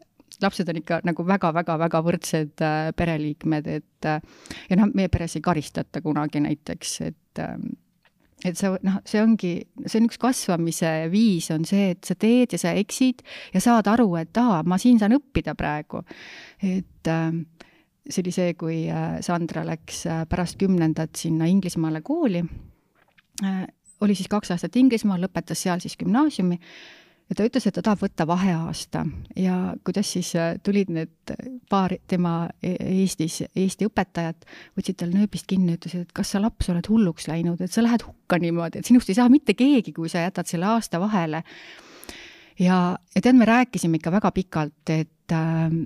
lapsed on ikka nagu väga-väga-väga võrdsed äh, pereliikmed, et äh, ja noh, meie peres ei karistata kunagi näiteks, et äh, et sa noh, see ongi, see on üks kasvamise viis, on see, et sa teed ja sa eksid ja saad aru, et aa, ma siin saan õppida praegu. et äh, see oli see, kui äh, Sandra läks äh, pärast kümnendat sinna Inglismaale kooli äh,, oli siis kaks aastat Inglismaal, lõpetas seal siis gümnaasiumi ja ta ütles, et ta tahab võtta vaheaasta. Ja kuidas siis äh, tulid need paar tema e-, Eestis, Eesti õpetajat, võtsid tal nööbist kinni, ütlesid, et kas sa laps oled hulluks läinud, et sa lähed hukka niimoodi, et sinust ei saa mitte keegi, kui sa jätad selle aasta vahele. ja, ja tead, me rääkisime ikka väga pikalt, et äh,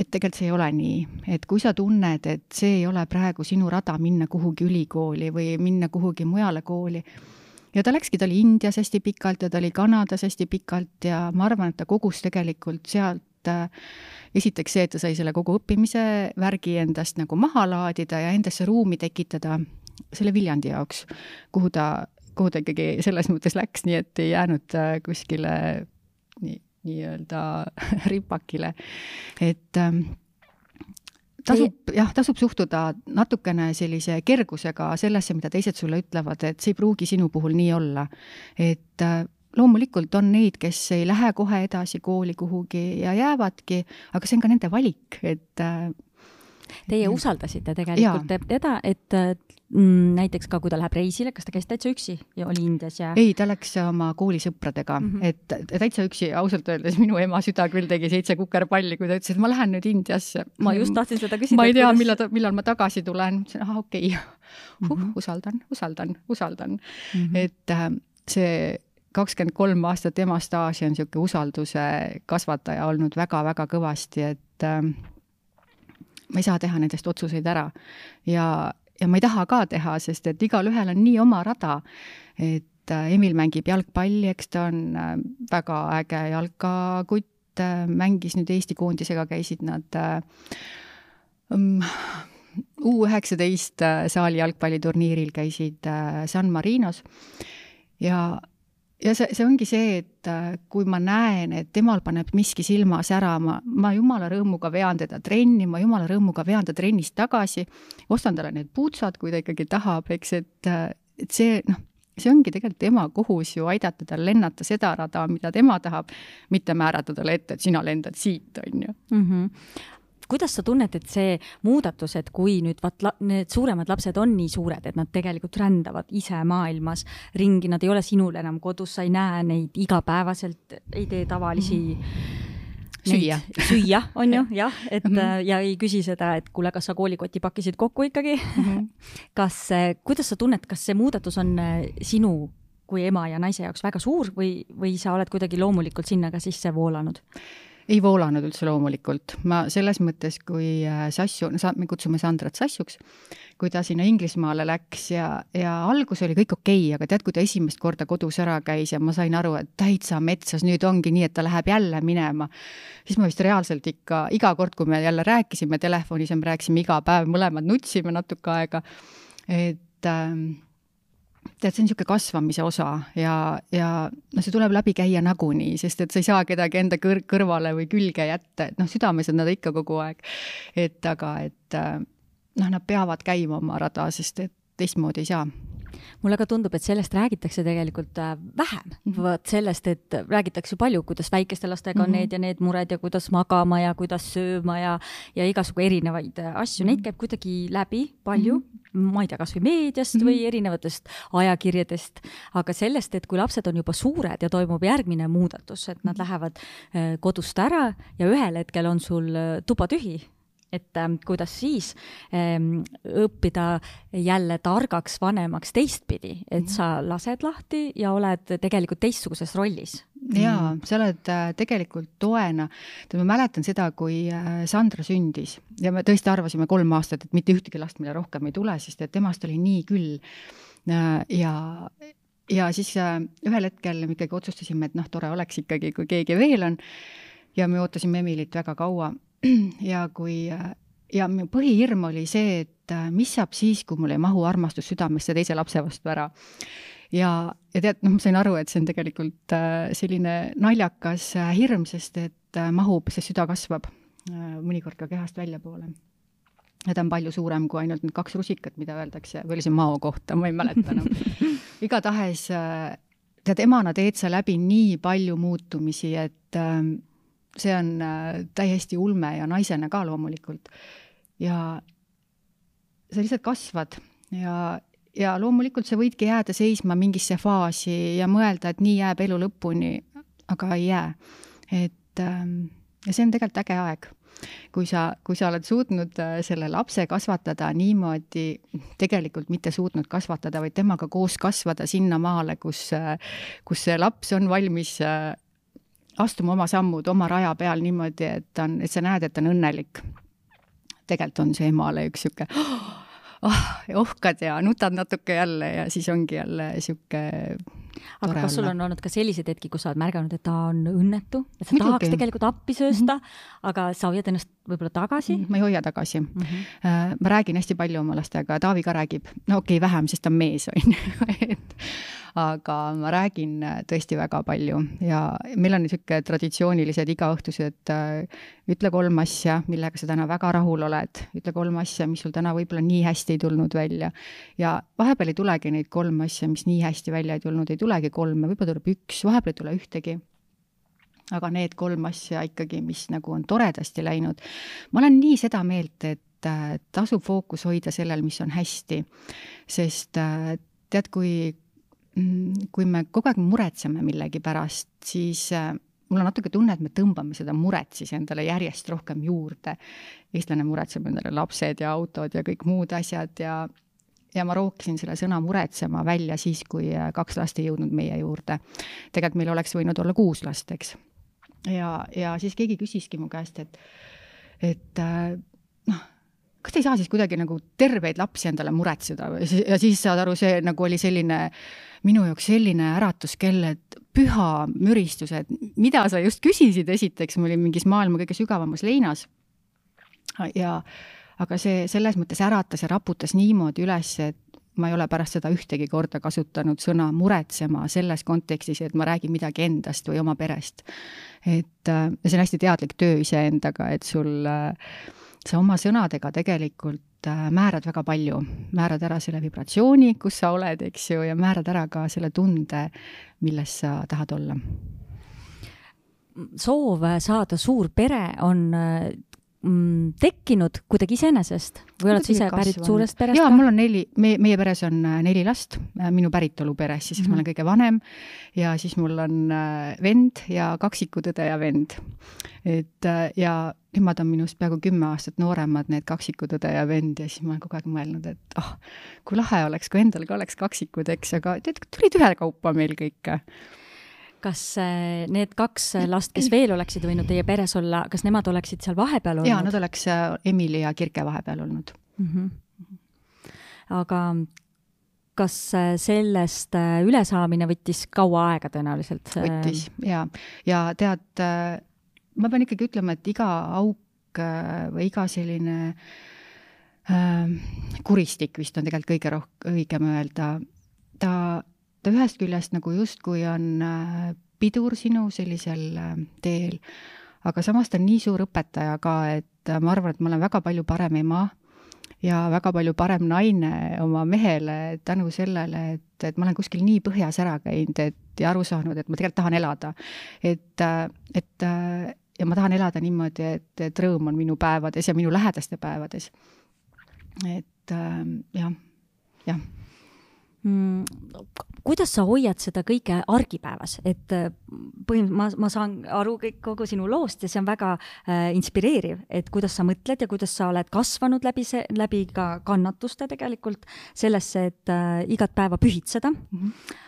et tegelikult see ei ole nii, et kui sa tunned, et see ei ole praegu sinu rada minna kuhugi ülikooli või minna kuhugi mujale kooli, ja ta läkski, ta oli Indias hästi pikalt ja ta oli Kanadas hästi pikalt ja ma arvan, et ta kogus tegelikult sealt äh, esiteks see, et ta sai selle kogu õppimise värgi endast nagu maha laadida ja endasse ruumi tekitada selle Viljandi jaoks, kuhu ta, kuhu ta ikkagi selles mõttes läks, nii et ei jäänud äh, kuskile nii, nii-öelda ripakile. et ähm, tasub jah, tasub suhtuda natukene sellise kergusega sellesse, mida teised sulle ütlevad, et see ei pruugi sinu puhul nii olla. et äh, loomulikult on neid, kes ei lähe kohe edasi kooli kuhugi ja jäävadki, aga see on ka nende valik, et äh, Teie usaldasite tegelikult teda, et mm, näiteks ka, kui ta läheb reisile, kas ta käis täitsa üksi ja oli Indias ja? ei, ta läks oma koolisõpradega mm, -hmm. et täitsa üksi, ausalt öeldes minu ema süda küll tegi seitse kukerpalli, kui ta ütles, et ma lähen nüüd Indiasse. ma just tahtsin seda küsida. ma ei tea, millal millal ma tagasi tulen, ütlesin, ahah, okei okay. huh, mm -hmm. usaldan, usaldan, usaldan mm. -hmm. et äh, see kakskümmend kolm aastat ema staaži on niisugune usalduse kasvataja olnud väga-väga kõvasti, et äh, ma ei saa teha nendest otsuseid ära. ja, ja ma ei taha ka teha, sest et igalühel on nii oma rada, et äh, Emil mängib jalgpalli, eks ta on äh, väga äge jalkakutt, äh, mängis nüüd Eesti koondisega, käisid nad um, U üheksateist saali jalgpalliturniiril käisid San Marinos ja ja see, see ongi see, et äh, kui ma näen, et temal paneb miski silma särama, ma jumala rõõmuga vean teda trenni, ma jumala rõõmuga vean ta trennist tagasi, ostan talle need puutsad, kui ta ikkagi tahab, eks, et, äh, et see noh, see ongi tegelikult tema kohus ju aidata tal lennata seda rada, mida tema tahab, mitte määrata talle ette, et sina lendad siit, on ju mm. -hmm kuidas sa tunned, et see muudatus, et kui nüüd vaat la, need suuremad lapsed on nii suured, et nad tegelikult rändavad ise maailmas ringi, nad ei ole sinul enam kodus, sa ei näe neid igapäevaselt, ei tee tavalisi mm -hmm süüa. süüa, on ju, jah, et mm -hmm. ja ei küsi seda, et kuule, kas sa koolikoti pakkisid kokku ikkagi mm. -hmm. kas, kuidas sa tunned, kas see muudatus on sinu kui ema ja naise jaoks väga suur või, või sa oled kuidagi loomulikult sinna ka sisse voolanud? Ei voolanud üldse loomulikult, ma selles mõttes, kui äh, Sassu, no sa, me kutsume Sandrat Sassuks, kui ta sinna Inglismaale läks ja, ja algus oli kõik okei okay,, aga tead, kui ta esimest korda kodus ära käis ja ma sain aru, et täitsa metsas, nüüd ongi nii, et ta läheb jälle minema, siis ma vist reaalselt ikka iga kord, kui me jälle rääkisime telefonis ja me rääkisime iga päev, mõlemad nutsime natuke aega, et ähm, tead, see on niisugune kasvamise osa ja, ja noh, see tuleb läbi käia nagunii, sest et sa ei saa kedagi enda kõr-, kõrvale või külge jätta, et noh, südames on nad ikka kogu aeg. et aga, et noh, nad peavad käima oma rada, sest et teistmoodi ei saa mulle ka tundub, et sellest räägitakse tegelikult äh, vähem mm. -hmm. vot sellest, et räägitakse palju, kuidas väikeste lastega on mm -hmm. need ja need mured ja kuidas magama ja kuidas sööma ja, ja igasugu erinevaid äh, asju, neid mhm. käib kuidagi läbi palju mm. -hmm. ma ei tea, kasvõi meediast mm -hmm. või erinevatest ajakirjadest, aga sellest, et kui lapsed on juba suured ja toimub järgmine muudatus, et nad mhm. lähevad äh, kodust ära ja ühel hetkel on sul tuba tühi et äh, kuidas siis ähm, õppida jälle targaks vanemaks teistpidi, et mhm. sa lased lahti ja oled tegelikult teistsuguses rollis. jaa, sa oled äh, tegelikult toena, ma mäletan seda, kui äh, Sandra sündis ja me tõesti arvasime kolm aastat, et mitte ühtegi last meile rohkem ei tule, sest et temast oli nii küll äh,. ja ja siis ühel hetkel me ikkagi otsustasime, et noh, tore oleks ikkagi, kui keegi veel on. ja me ootasime Emilit väga kaua ja kui ja minu põhihirm oli see, et äh, mis saab siis, kui mul ei mahu armastus südamesse teise lapse vastu ära. ja, ja tead, noh, ma sain aru, et see on tegelikult äh, selline naljakas äh, hirm, sest et mahub, see süda kasvab mõnikord ka kehast väljapoole. ja ta on palju suurem kui ainult need kaks rusikat, mida öeldakse, või oli see mao kohta, ma ei mäleta enam no.. igatahes tead, emana teed sa läbi nii palju muutumisi, et see on täiesti ulme ja naisena ka loomulikult ja sa lihtsalt kasvad ja, ja loomulikult sa võidki jääda seisma mingisse faasi ja mõelda, et nii jääb elu lõpuni, aga ei jää. et ähm, ja see on tegelikult äge aeg kui sa, kui sa oled suutnud äh, selle lapse kasvatada niimoodi, tegelikult mitte suutnud kasvatada, vaid temaga koos kasvada sinnamaale, kus, äh, kus see laps on valmis äh, astuma oma sammud oma raja peal niimoodi, et ta on, et sa näed, et ta on õnnelik tegelikult on see emale üks sihuke oh, ohkad ja nutad natuke jälle ja siis ongi jälle sihuke aga kas sul on olnud ka selliseid hetki, kus sa oled märganud, et ta on õnnetu, et sa Muidugi. tahaks tegelikult appi söösta mm, -hmm. aga sa hoiad ennast võib-olla tagasi? ma ei hoia tagasi mm. -hmm. ma räägin hästi palju oma lastega, Taavi ka räägib, no okei okay,, vähem, sest ta on mees, on ju, et aga ma räägin äh, tõesti väga palju ja meil on niisugune traditsioonilised igaõhtused äh, ütle kolm asja, millega sa täna väga rahul oled, ütle kolm asja, mis sul täna võib-olla nii hästi ei tulnud välja. ja vahepeal ei tulegi neid kolm asja, mis nii hästi välja ei tulnud, ei tulegi kolme, võib-olla tuleb üks, vahepeal ei tule ühtegi aga need kolm asja ikkagi, mis nagu on toredasti läinud. ma olen nii seda meelt, et äh, tasub fookus hoida sellel, mis on hästi. sest tead, kui kui me kogu aeg muretseme millegi pärast, siis äh, mul on natuke tunne, et me tõmbame seda muret siis endale järjest rohkem juurde. eestlane muretseb endale lapsed ja autod ja kõik muud asjad ja ja ma rookisin selle sõna muretsema välja siis, kui äh, kaks last ei jõudnud meie juurde. tegelikult meil oleks võinud olla kuus last, eks. ja, ja siis keegi küsiski mu käest, et, et äh, noh, kas te ei saa siis kuidagi nagu terveid lapsi endale muretseda ja siis saad aru, see nagu oli selline minu jaoks selline äratuskell, et püha müristus, et mida sa just küsisid, esiteks ma olin mingis maailma kõige sügavamas leinas. ja aga see selles mõttes äratas ja raputas niimoodi üles, et ma ei ole pärast seda ühtegi korda kasutanud sõna muretsema selles kontekstis, et ma räägin midagi endast või oma perest. et äh, see on hästi teadlik töö iseendaga, et sul äh, sa oma sõnadega tegelikult äh, määrad väga palju, määrad ära selle vibratsiooni, kus sa oled, eks ju, ja määrad ära ka selle tunde, milles sa tahad olla. soov saada suur pere on äh, mm, tekkinud kuidagi iseenesest või oled sa ise pärit kasvanud. suurest perest jaa, mul on neli, meie, meie peres on äh, neli last, minu päritolu peres, siis mm -hmm. ma olen kõige vanem ja siis mul on vend ja kaksikutõde ja vend. et ja nemad on minust peaaegu kümme aastat nooremad, need kaksikutõde ja vend ja siis ma olen kogu aeg mõelnud, et ah oh,, kui lahe oleks, kui endal ka oleks kaksikud, eks, aga tead, tulid ühekaupa meil kõik kas äh, need kaks last, kes veel oleksid võinud teie peres olla, kas nemad oleksid seal vahepeal olnud? jaa, nad oleks äh, Emili ja Kirke vahepeal olnud mm. -hmm. aga kas sellest ülesaamine võttis kaua aega tõenäoliselt? võttis ja, ja tead, ma pean ikkagi ütlema, et iga auk või iga selline äh, kuristik vist on tegelikult kõige rohkem õigem öelda, ta ta ühest küljest nagu justkui on äh, pidur sinu sellisel äh, teel, aga samas ta on nii suur õpetaja ka, et äh, ma arvan, et ma olen väga palju parem ema ja väga palju parem naine oma mehele tänu sellele, et, et ma olen kuskil nii põhjas ära käinud, et ja aru saanud, et ma tegelikult tahan elada. et, et ja ma tahan elada niimoodi, et, et rõõm on minu päevades ja minu lähedaste päevades. et jah, jah mm, kuidas sa hoiad seda kõike argipäevas, et äh, põhimõtteliselt ma, ma saan aru kõik, kogu sinu loost ja see on väga äh, inspireeriv, et kuidas sa mõtled ja kuidas sa oled kasvanud läbi see, läbi ka kannatuste tegelikult sellesse, et äh, igat päeva pühitseda mm. -hmm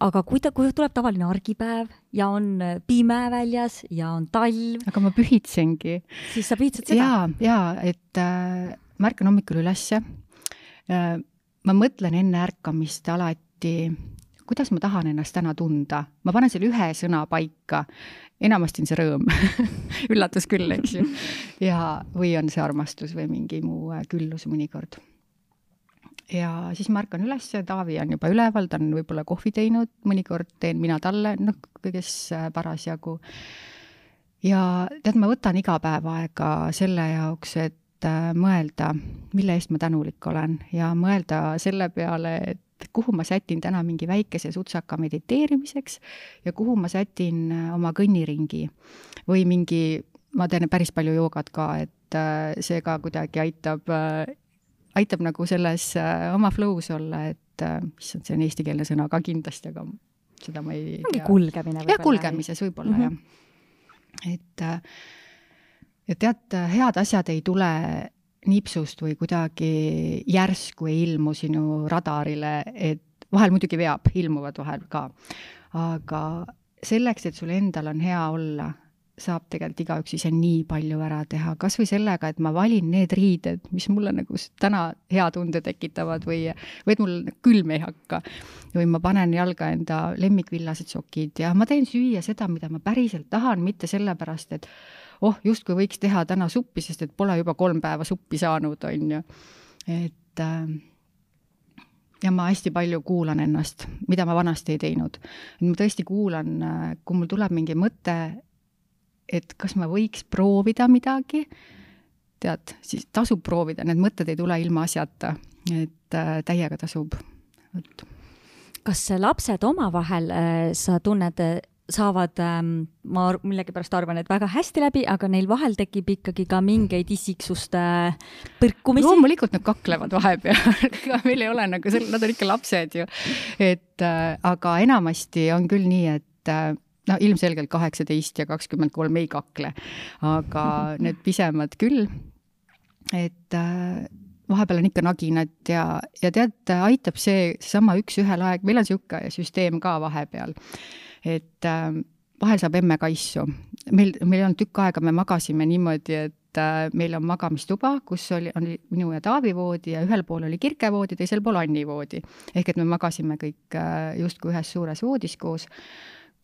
aga kui ta, kui tuleb tavaline argipäev ja on äh, pime väljas ja on talv. aga ma pühitsengi. siis sa pühitsed seda? ja, ja et äh, ma ärkan hommikul ülesse äh, ma mõtlen enne ärkamist alati, kuidas ma tahan ennast täna tunda. ma panen selle ühe sõna paika, enamasti on see rõõm üllatus küll, eks ju. ja, või on see armastus või mingi muu äh, küllus mõnikord. ja siis ma ärkan üles, Taavi on juba üleval, ta on võib-olla kohvi teinud, mõnikord teen mina talle, noh, kõiges äh, parasjagu. ja tead, ma võtan iga päev aega selle jaoks, et Äh, mõelda, mille eest ma tänulik olen ja mõelda selle peale, et kuhu ma sätin täna mingi väikese sutsaka mediteerimiseks ja kuhu ma sätin äh, oma kõnniringi või mingi, ma teen päris palju joogat ka, et äh, see ka kuidagi aitab, aitab nagu selles oma flow's olla, et issand, see on eestikeelne sõna ka kindlasti, aga seda ma ei mingi kulgemine võib-olla. jah, kulgemises võib-olla mm -hmm. jah. et ja tead, head asjad ei tule nipsust või kuidagi järsku ei ilmu sinu radarile, et vahel muidugi veab, ilmuvad vahel ka. aga selleks, et sul endal on hea olla, saab tegelikult igaüks ise nii palju ära teha, kas või sellega, et ma valin need riided, mis mulle nagu täna hea tunde tekitavad või, või et mul külm ei hakka. või ma panen jalga enda lemmikvillased sokid ja ma teen süüa seda, mida ma päriselt tahan, mitte sellepärast, et oh, justkui võiks teha täna suppi, sest et pole juba kolm päeva suppi saanud, on ju. et äh, ja ma hästi palju kuulan ennast, mida ma vanasti ei teinud. ma tõesti kuulan, äh, kui mul tuleb mingi mõte, et kas ma võiks proovida midagi, tead, siis tasub proovida, need mõtted ei tule ilma asjata, et äh, täiega tasub, kas lapsed omavahel, sa tunned, saavad ähm,, ma millegipärast arvan, et väga hästi läbi, aga neil vahel tekib ikkagi ka mingeid isiksuste põrkumisi. loomulikult nad kaklevad vahepeal ega meil ei ole nagu sel-, nad on ikka lapsed ju. et äh, aga enamasti on küll nii, et äh, no ilmselgelt kaheksateist ja kakskümmend kolm ei kakle, aga need pisemad küll. et äh, vahepeal on ikka naginad ja, ja tead, aitab see, seesama üks-ühele aeg, meil on niisugune süsteem ka vahepeal et äh, vahel saab emme kaisu. meil, meil ei olnud tükk aega, me magasime niimoodi, et äh, meil on magamistuba, kus oli, oli minu ja Taavi voodi ja ühel pool oli kirkevoodi, teisel pool Anni voodi. ehk et me magasime kõik äh, justkui ühes suures voodis koos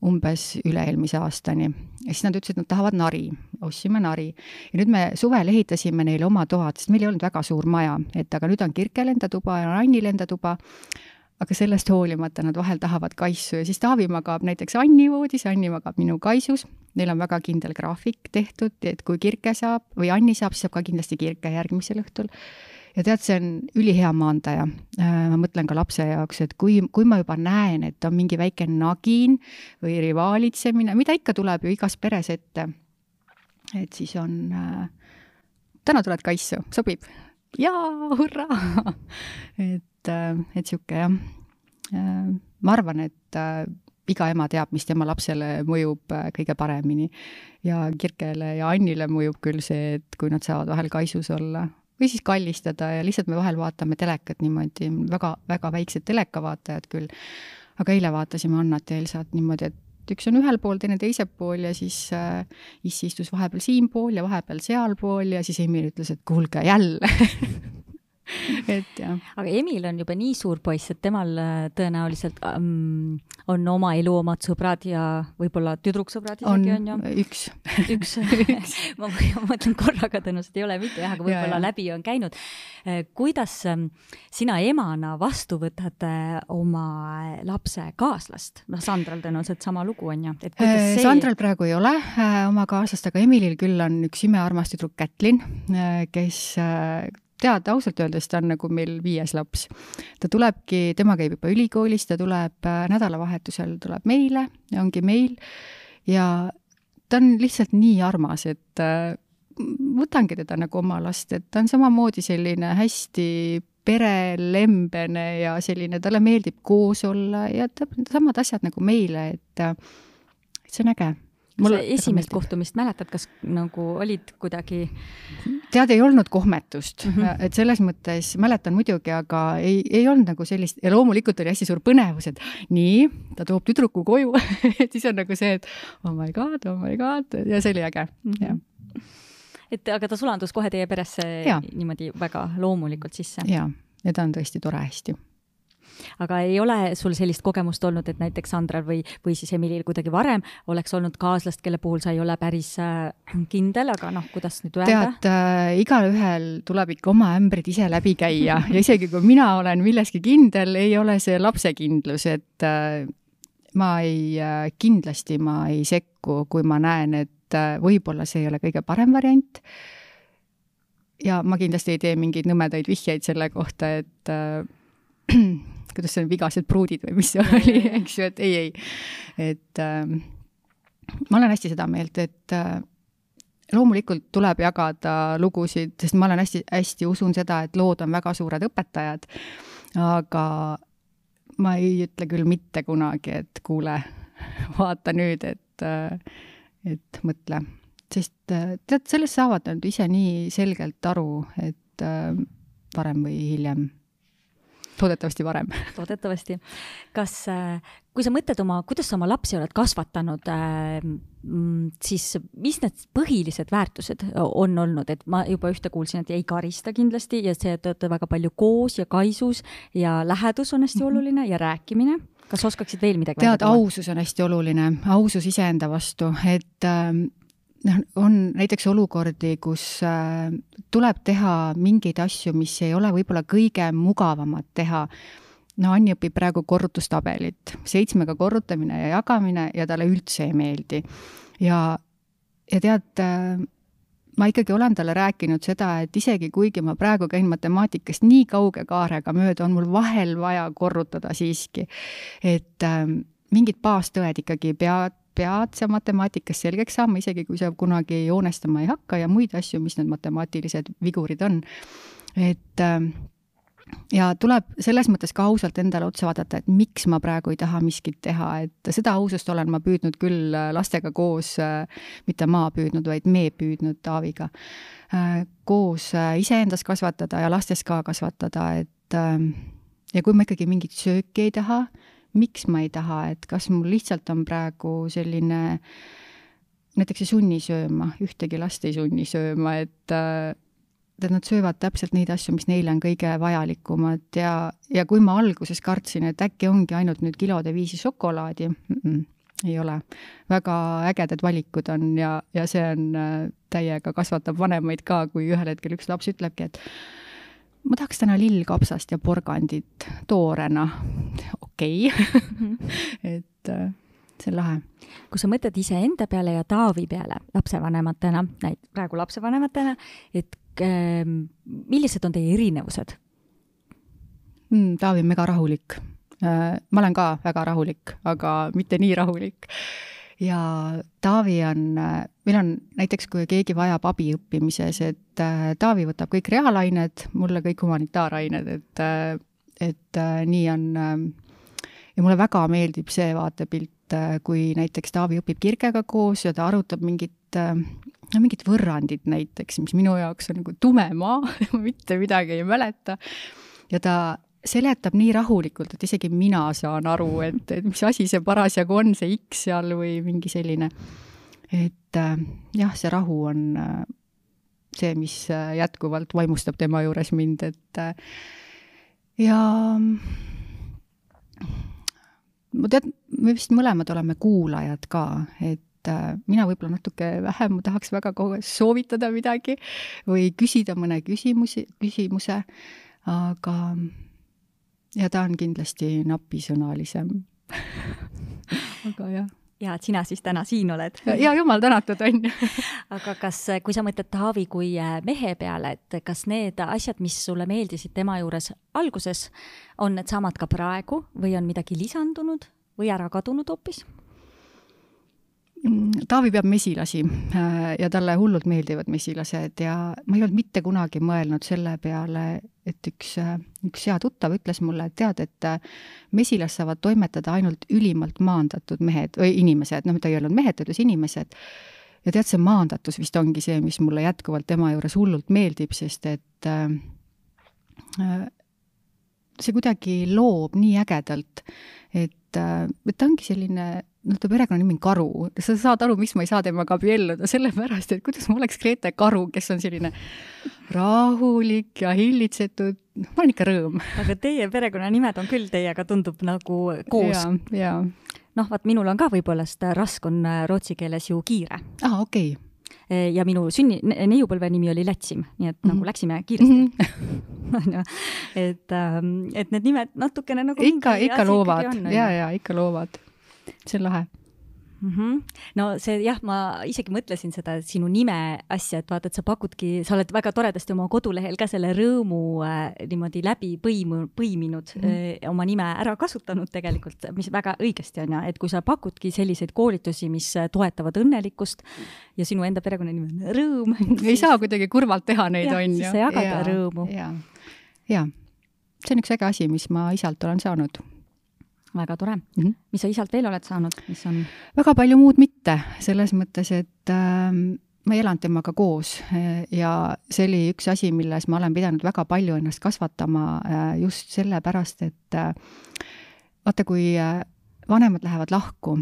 umbes üle-eelmise aastani. ja siis nad ütlesid, et nad tahavad nari, ostsime nari. ja nüüd me suvel ehitasime neile oma toad, sest meil ei olnud väga suur maja, et aga nüüd on Kirkel enda tuba ja Annil enda tuba aga sellest hoolimata nad vahel tahavad kaisu ja siis Taavi magab näiteks Anni voodis, Anni magab minu kaisus, neil on väga kindel graafik tehtud, et kui Kirke saab või Anni saab, siis saab ka kindlasti Kirke järgmisel õhtul. ja tead, see on ülihea maandaja. Äh, ma mõtlen ka lapse jaoks, et kui, kui ma juba näen, et on mingi väike nagin või rivaalitsemine, mida ikka tuleb ju igas peres ette, et siis on äh, täna tuled kaisu, sobib? jaa, hurraa! et, äh, et sihuke jah. Äh, ma arvan, et äh, iga ema teab, mis tema lapsele mõjub kõige paremini. ja Kirkele ja Annile mõjub küll see, et kui nad saavad vahel kaisus olla või siis kallistada ja lihtsalt me vahel vaatame telekat niimoodi, väga, väga väiksed telekavaatajad küll, aga eile vaatasime Annat ja Elsat niimoodi, et üks on ühel pool, teine teisel pool ja siis äh, issi istus vahepeal siinpool ja vahepeal sealpool ja siis Emil ütles, et kuulge jälle et jah. aga Emil on juba nii suur poiss, et temal äh, tõenäoliselt um, on oma elu omad sõbrad ja võib-olla tüdruksõbrad isegi on, on ju? üks. üks ma mõtlen korraga tõenäoliselt ei ole mitte jah, aga võib-olla läbi on käinud. Äh, kuidas ähm, sina emana vastu võtad äh, oma lapse kaaslast? noh, Sandral tõenäoliselt sama lugu on ju, et kuidas see Sandral praegu ei ole oma kaaslast, aga Emilil küll on üks imearmas tüdruk Kätlin, kes tead, ausalt öeldes ta on nagu meil viies laps. ta tulebki, tema käib juba ülikoolis, ta tuleb äh, nädalavahetusel, tuleb meile ongi meil ja ta on lihtsalt nii armas, et äh, võtangi teda nagu oma last, et ta on samamoodi selline hästi perelembene ja selline, talle meeldib koos olla ja ta, samad asjad nagu meile, et, äh, see on äge Mulle, esimest kohtumist mäletad, kas nagu olid kuidagi? tead, ei olnud kohmetust mm, -hmm. et selles mõttes mäletan muidugi, aga ei, ei olnud nagu sellist ja loomulikult oli hästi suur põnevus, et nii, ta toob tüdruku koju et siis on nagu see, et oh my god, oh my god ja see oli äge mm, -hmm. jah et aga ta sulandus kohe teie peresse ja. niimoodi väga loomulikult sisse? jaa, ja ta on tõesti tore hästi aga ei ole sul sellist kogemust olnud, et näiteks Sandral või, või siis Emilil kuidagi varem oleks olnud kaaslast, kelle puhul sa ei ole päris äh, kindel, aga noh, kuidas nüüd öelda? tead äh,, igalühel tuleb ikka oma ämbrid ise läbi käia ja isegi kui mina olen milleski kindel, ei ole see lapsekindlus, et äh, ma ei äh,, kindlasti ma ei sekku, kui ma näen, et äh, võib-olla see ei ole kõige parem variant ja ma kindlasti ei tee mingeid nõmedaid vihjeid selle kohta, et äh, kuidas see on, vigased pruudid või mis see oli, eks ju, et ei, ei. et äh, ma olen hästi seda meelt, et äh, loomulikult tuleb jagada lugusid, sest ma olen hästi-hästi usun seda, et lood on väga suured õpetajad, aga ma ei ütle küll mitte kunagi, et kuule, vaata nüüd, et, äh, et mõtle. sest äh, tead, sellest saavad nad ise nii selgelt aru, et äh, varem või hiljem loodetavasti varem. loodetavasti. kas, äh, kui sa mõtled oma, kuidas sa oma lapsi oled kasvatanud, äh, mm, siis mis need põhilised väärtused on olnud, et ma juba ühte kuulsin, et ei karista kindlasti ja see, et te olete väga palju koos ja kaisus ja lähedus on hästi mm -hmm. oluline ja rääkimine kas oskaksid veel midagi tead, ausus on hästi oluline, ausus iseenda vastu, et äh, noh, on näiteks olukordi, kus äh, tuleb teha mingeid asju, mis ei ole võib-olla kõige mugavamad teha. no Anni õpib praegu korrutustabelit, seitsmega korrutamine ja jagamine ja talle üldse ei meeldi. ja, ja tead äh,, ma ikkagi olen talle rääkinud seda, et isegi kuigi ma praegu käin matemaatikast nii kauge kaarega mööda, on mul vahel vaja korrutada siiski. et äh, mingid baastõed ikkagi peavad pead sa matemaatikas selgeks saama, isegi kui sa kunagi joonestama ei hakka ja muid asju, mis need matemaatilised vigurid on. et äh, ja tuleb selles mõttes ka ausalt endale otsa vaadata, et miks ma praegu ei taha miskit teha, et seda ausust olen ma püüdnud küll äh, lastega koos, äh, mitte ma püüdnud, vaid me püüdnud Taaviga, koos iseendas kasvatada ja lastes ka kasvatada, et ja kui ma ikkagi mingit sööki ei taha, miks ma ei taha, et kas mul lihtsalt on praegu selline, näiteks ei sunni sööma, ühtegi last ei sunni sööma, et äh, et nad söövad täpselt neid asju, mis neile on kõige vajalikumad ja, ja kui ma alguses kartsin, et äkki ongi ainult nüüd kilode viisi šokolaadi mm, -mm, ei ole. väga ägedad valikud on ja, ja see on äh, täiega kasvatab vanemaid ka, kui ühel hetkel üks laps ütlebki, et ma tahaks täna lillkapsast ja porgandit toorena. okei okay. et äh, see on lahe. kui sa mõtled iseenda peale ja Taavi peale lapsevanematena, praegu lapsevanematena, et äh, millised on teie erinevused mm,? Taavi on mega rahulik äh,. ma olen ka väga rahulik, aga mitte nii rahulik ja Taavi on, meil on näiteks, kui keegi vajab abi õppimises, et äh, Taavi võtab kõik reaalained, mulle kõik humanitaarained, et, äh, et äh, nii on. ja mulle väga meeldib see vaatepilt, kui näiteks Taavi õpib Kirkega koos ja ta arutab mingit no mingit võrrandit näiteks, mis minu jaoks on nagu tume maa ma mitte midagi ei mäleta. ja ta seletab nii rahulikult, et isegi mina saan aru, et, et mis asi see parasjagu on, see X seal või mingi selline. et äh, jah, see rahu on äh, see, mis äh, jätkuvalt vaimustab tema juures mind, et ja ma tead, me vist mõlemad oleme kuulajad ka, et mina võib-olla natuke vähem, ma tahaks väga kogu aeg soovitada midagi või küsida mõne küsimusi, küsimuse, aga ja ta on kindlasti napisõnalisem aga jah ja et sina siis täna siin oled. ja jumal tänatud, on ju. aga kas, kui sa mõtled Taavi kui äh, mehe peale, et kas need asjad, mis sulle meeldisid tema juures alguses, on needsamad ka praegu või on midagi lisandunud või ära kadunud hoopis? Mm, Taavi peab mesilasi äh, ja talle hullult meeldivad mesilased ja ma ei olnud mitte kunagi mõelnud selle peale, et üks, äh, üks hea tuttav ütles mulle, et tead, et äh, mesilas saavad toimetada ainult ülimalt maandatud mehed või inimesed, noh, ta ei öelnud mehed, ta ütles inimesed. ja tead, see maandatus vist ongi see, mis mulle jätkuvalt tema juures hullult meeldib, sest et see kuidagi loob nii ägedalt, et, et ta ongi selline noh, ta perekonnanimi on Karu, sa saad aru, miks ma ei saa temaga abielluda, sellepärast et kuidas ma oleks Grete Karu, kes on selline rahulik ja hillitsetud, noh, ma olen ikka rõõm. aga teie perekonnanimed on küll teiega, tundub nagu koos. noh, vaat minul on ka võib-olla, sest Rask on äh, rootsi keeles ju kiire. aa, okei okay äh, ja minu sünni, neiupõlve nimi oli Lätsim, nii et mm -hmm. nagu mhm. läksime kiiresti mm. -hmm. onju, et, ähm, et need nimed natukene nagu ikka, ikka loovad ja, ja ikka loovad see on lahe mm. -hmm. no see jah, ma isegi mõtlesin seda sinu nime asja, et vaata, et sa pakudki, sa oled väga toredasti oma kodulehel ka selle rõõmu äh, niimoodi läbi põimu, põiminud mm, -hmm. äh, oma nime ära kasutanud tegelikult, mis väga õigesti on ja et kui sa pakudki selliseid koolitusi, mis toetavad õnnelikkust ja sinu enda perekonnanimi on Rõõm ei saa kuidagi kurvalt teha neid, on ju. siis sa jagad ja, rõõmu. ja, ja see on üks äge asi, mis ma isalt olen saanud väga tore mm. -hmm. mis sa isalt veel oled saanud, mis on? väga palju muud mitte, selles mõttes, et äh, ma ei elanud temaga koos äh, ja see oli üks asi, milles ma olen pidanud väga palju ennast kasvatama äh, just sellepärast, et äh, vaata, kui vanemad lähevad lahku,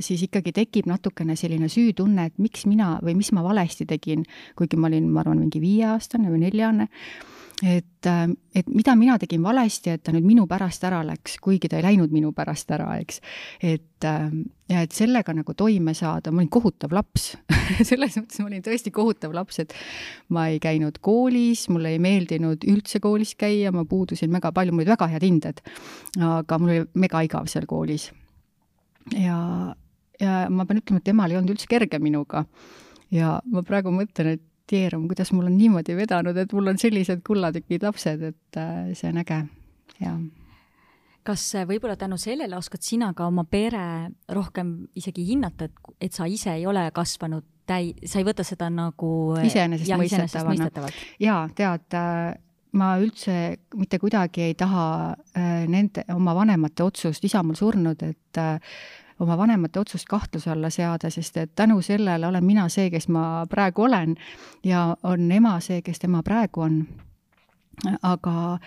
siis ikkagi tekib natukene selline süütunne, et miks mina või mis ma valesti tegin, kuigi ma olin, ma arvan, mingi viieaastane või neljaane et, et mida mina tegin valesti, et ta nüüd minu pärast ära läks, kuigi ta ei läinud minu pärast ära, eks. et ja et sellega nagu toime saada, ma olin kohutav laps selles mõttes ma olin tõesti kohutav laps, et ma ei käinud koolis, mulle ei meeldinud üldse koolis käia, ma puudusin väga palju, mul olid väga head hinded. aga mul oli mega igav seal koolis. ja, ja ma pean ütlema, et temal ei olnud üldse kerge minuga. ja ma praegu mõtlen, et keerum, kuidas mul on niimoodi vedanud, et mul on sellised kullatükid lapsed, et äh, see on äge ja kas äh, võib-olla tänu sellele oskad sina ka oma pere rohkem isegi hinnata, et, et sa ise ei ole kasvanud täi-, sa ei võta seda nagu äh, iseenesestmõistetavana. jaa, tead, ma üldse mitte kuidagi ei taha nende, oma vanemate otsust, isa mul surnud, et oma vanemate otsust kahtluse alla seada, sest et tänu sellele olen mina see, kes ma praegu olen ja on ema see, kes tema praegu on. aga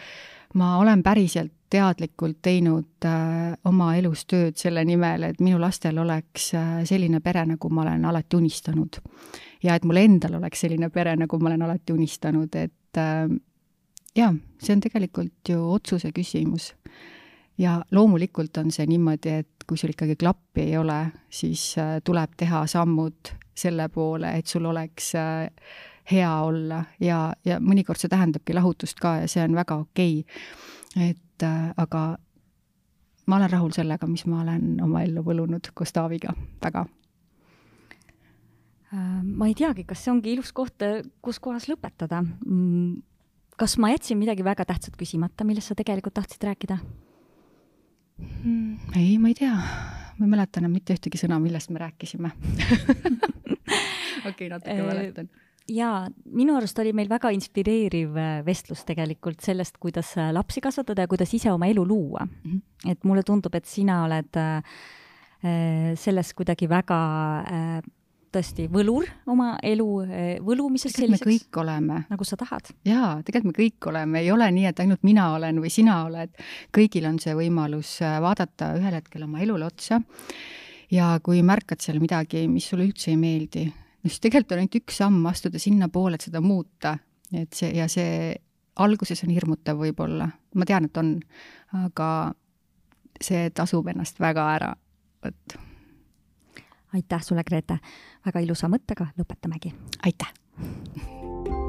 ma olen päriselt teadlikult teinud äh, oma elus tööd selle nimel, et minu lastel oleks äh, selline pere, nagu ma olen alati unistanud. ja et mul endal oleks selline pere, nagu ma olen alati unistanud, et äh, jaa, see on tegelikult ju otsuse küsimus ja loomulikult on see niimoodi, et kui sul ikkagi klappi ei ole, siis äh, tuleb teha sammud selle poole, et sul oleks äh, hea olla ja, ja mõnikord see tähendabki lahutust ka ja see on väga okei okay.. et äh, aga ma olen rahul sellega, mis ma olen oma ellu võlunud koos Taaviga, väga ma ei teagi, kas see ongi ilus koht, kus kohas lõpetada. Mm, kas ma jätsin midagi väga tähtsat küsimata, millest sa tegelikult tahtsid rääkida? Hmm, ei, ma ei tea. ma ei mäleta enam mitte ühtegi sõna, millest me rääkisime. okei, natuke Äh, mäletan. jaa, minu arust oli meil väga inspireeriv äh, vestlus tegelikult sellest, kuidas äh, lapsi kasvatada ja kuidas ise oma elu luua mm. -hmm. et mulle tundub, et sina oled äh, äh, selles kuidagi väga äh, tõesti võlur oma elu äh, võlumises selliseks, kõik oleme. nagu sa tahad. jaa, tegelikult me kõik oleme, ei ole nii, et ainult mina olen või sina oled. kõigil on see võimalus äh, vaadata ühel hetkel oma elule otsa ja kui märkad seal midagi, mis sulle üldse ei meeldi, no siis tegelikult on ainult üks samm astuda sinnapoole, et seda muuta. et see ja see alguses on hirmutav võib-olla, ma tean, et on, aga see tasub ennast väga ära, vot aitäh sulle, Grete, väga ilusa mõttega lõpetamegi. aitäh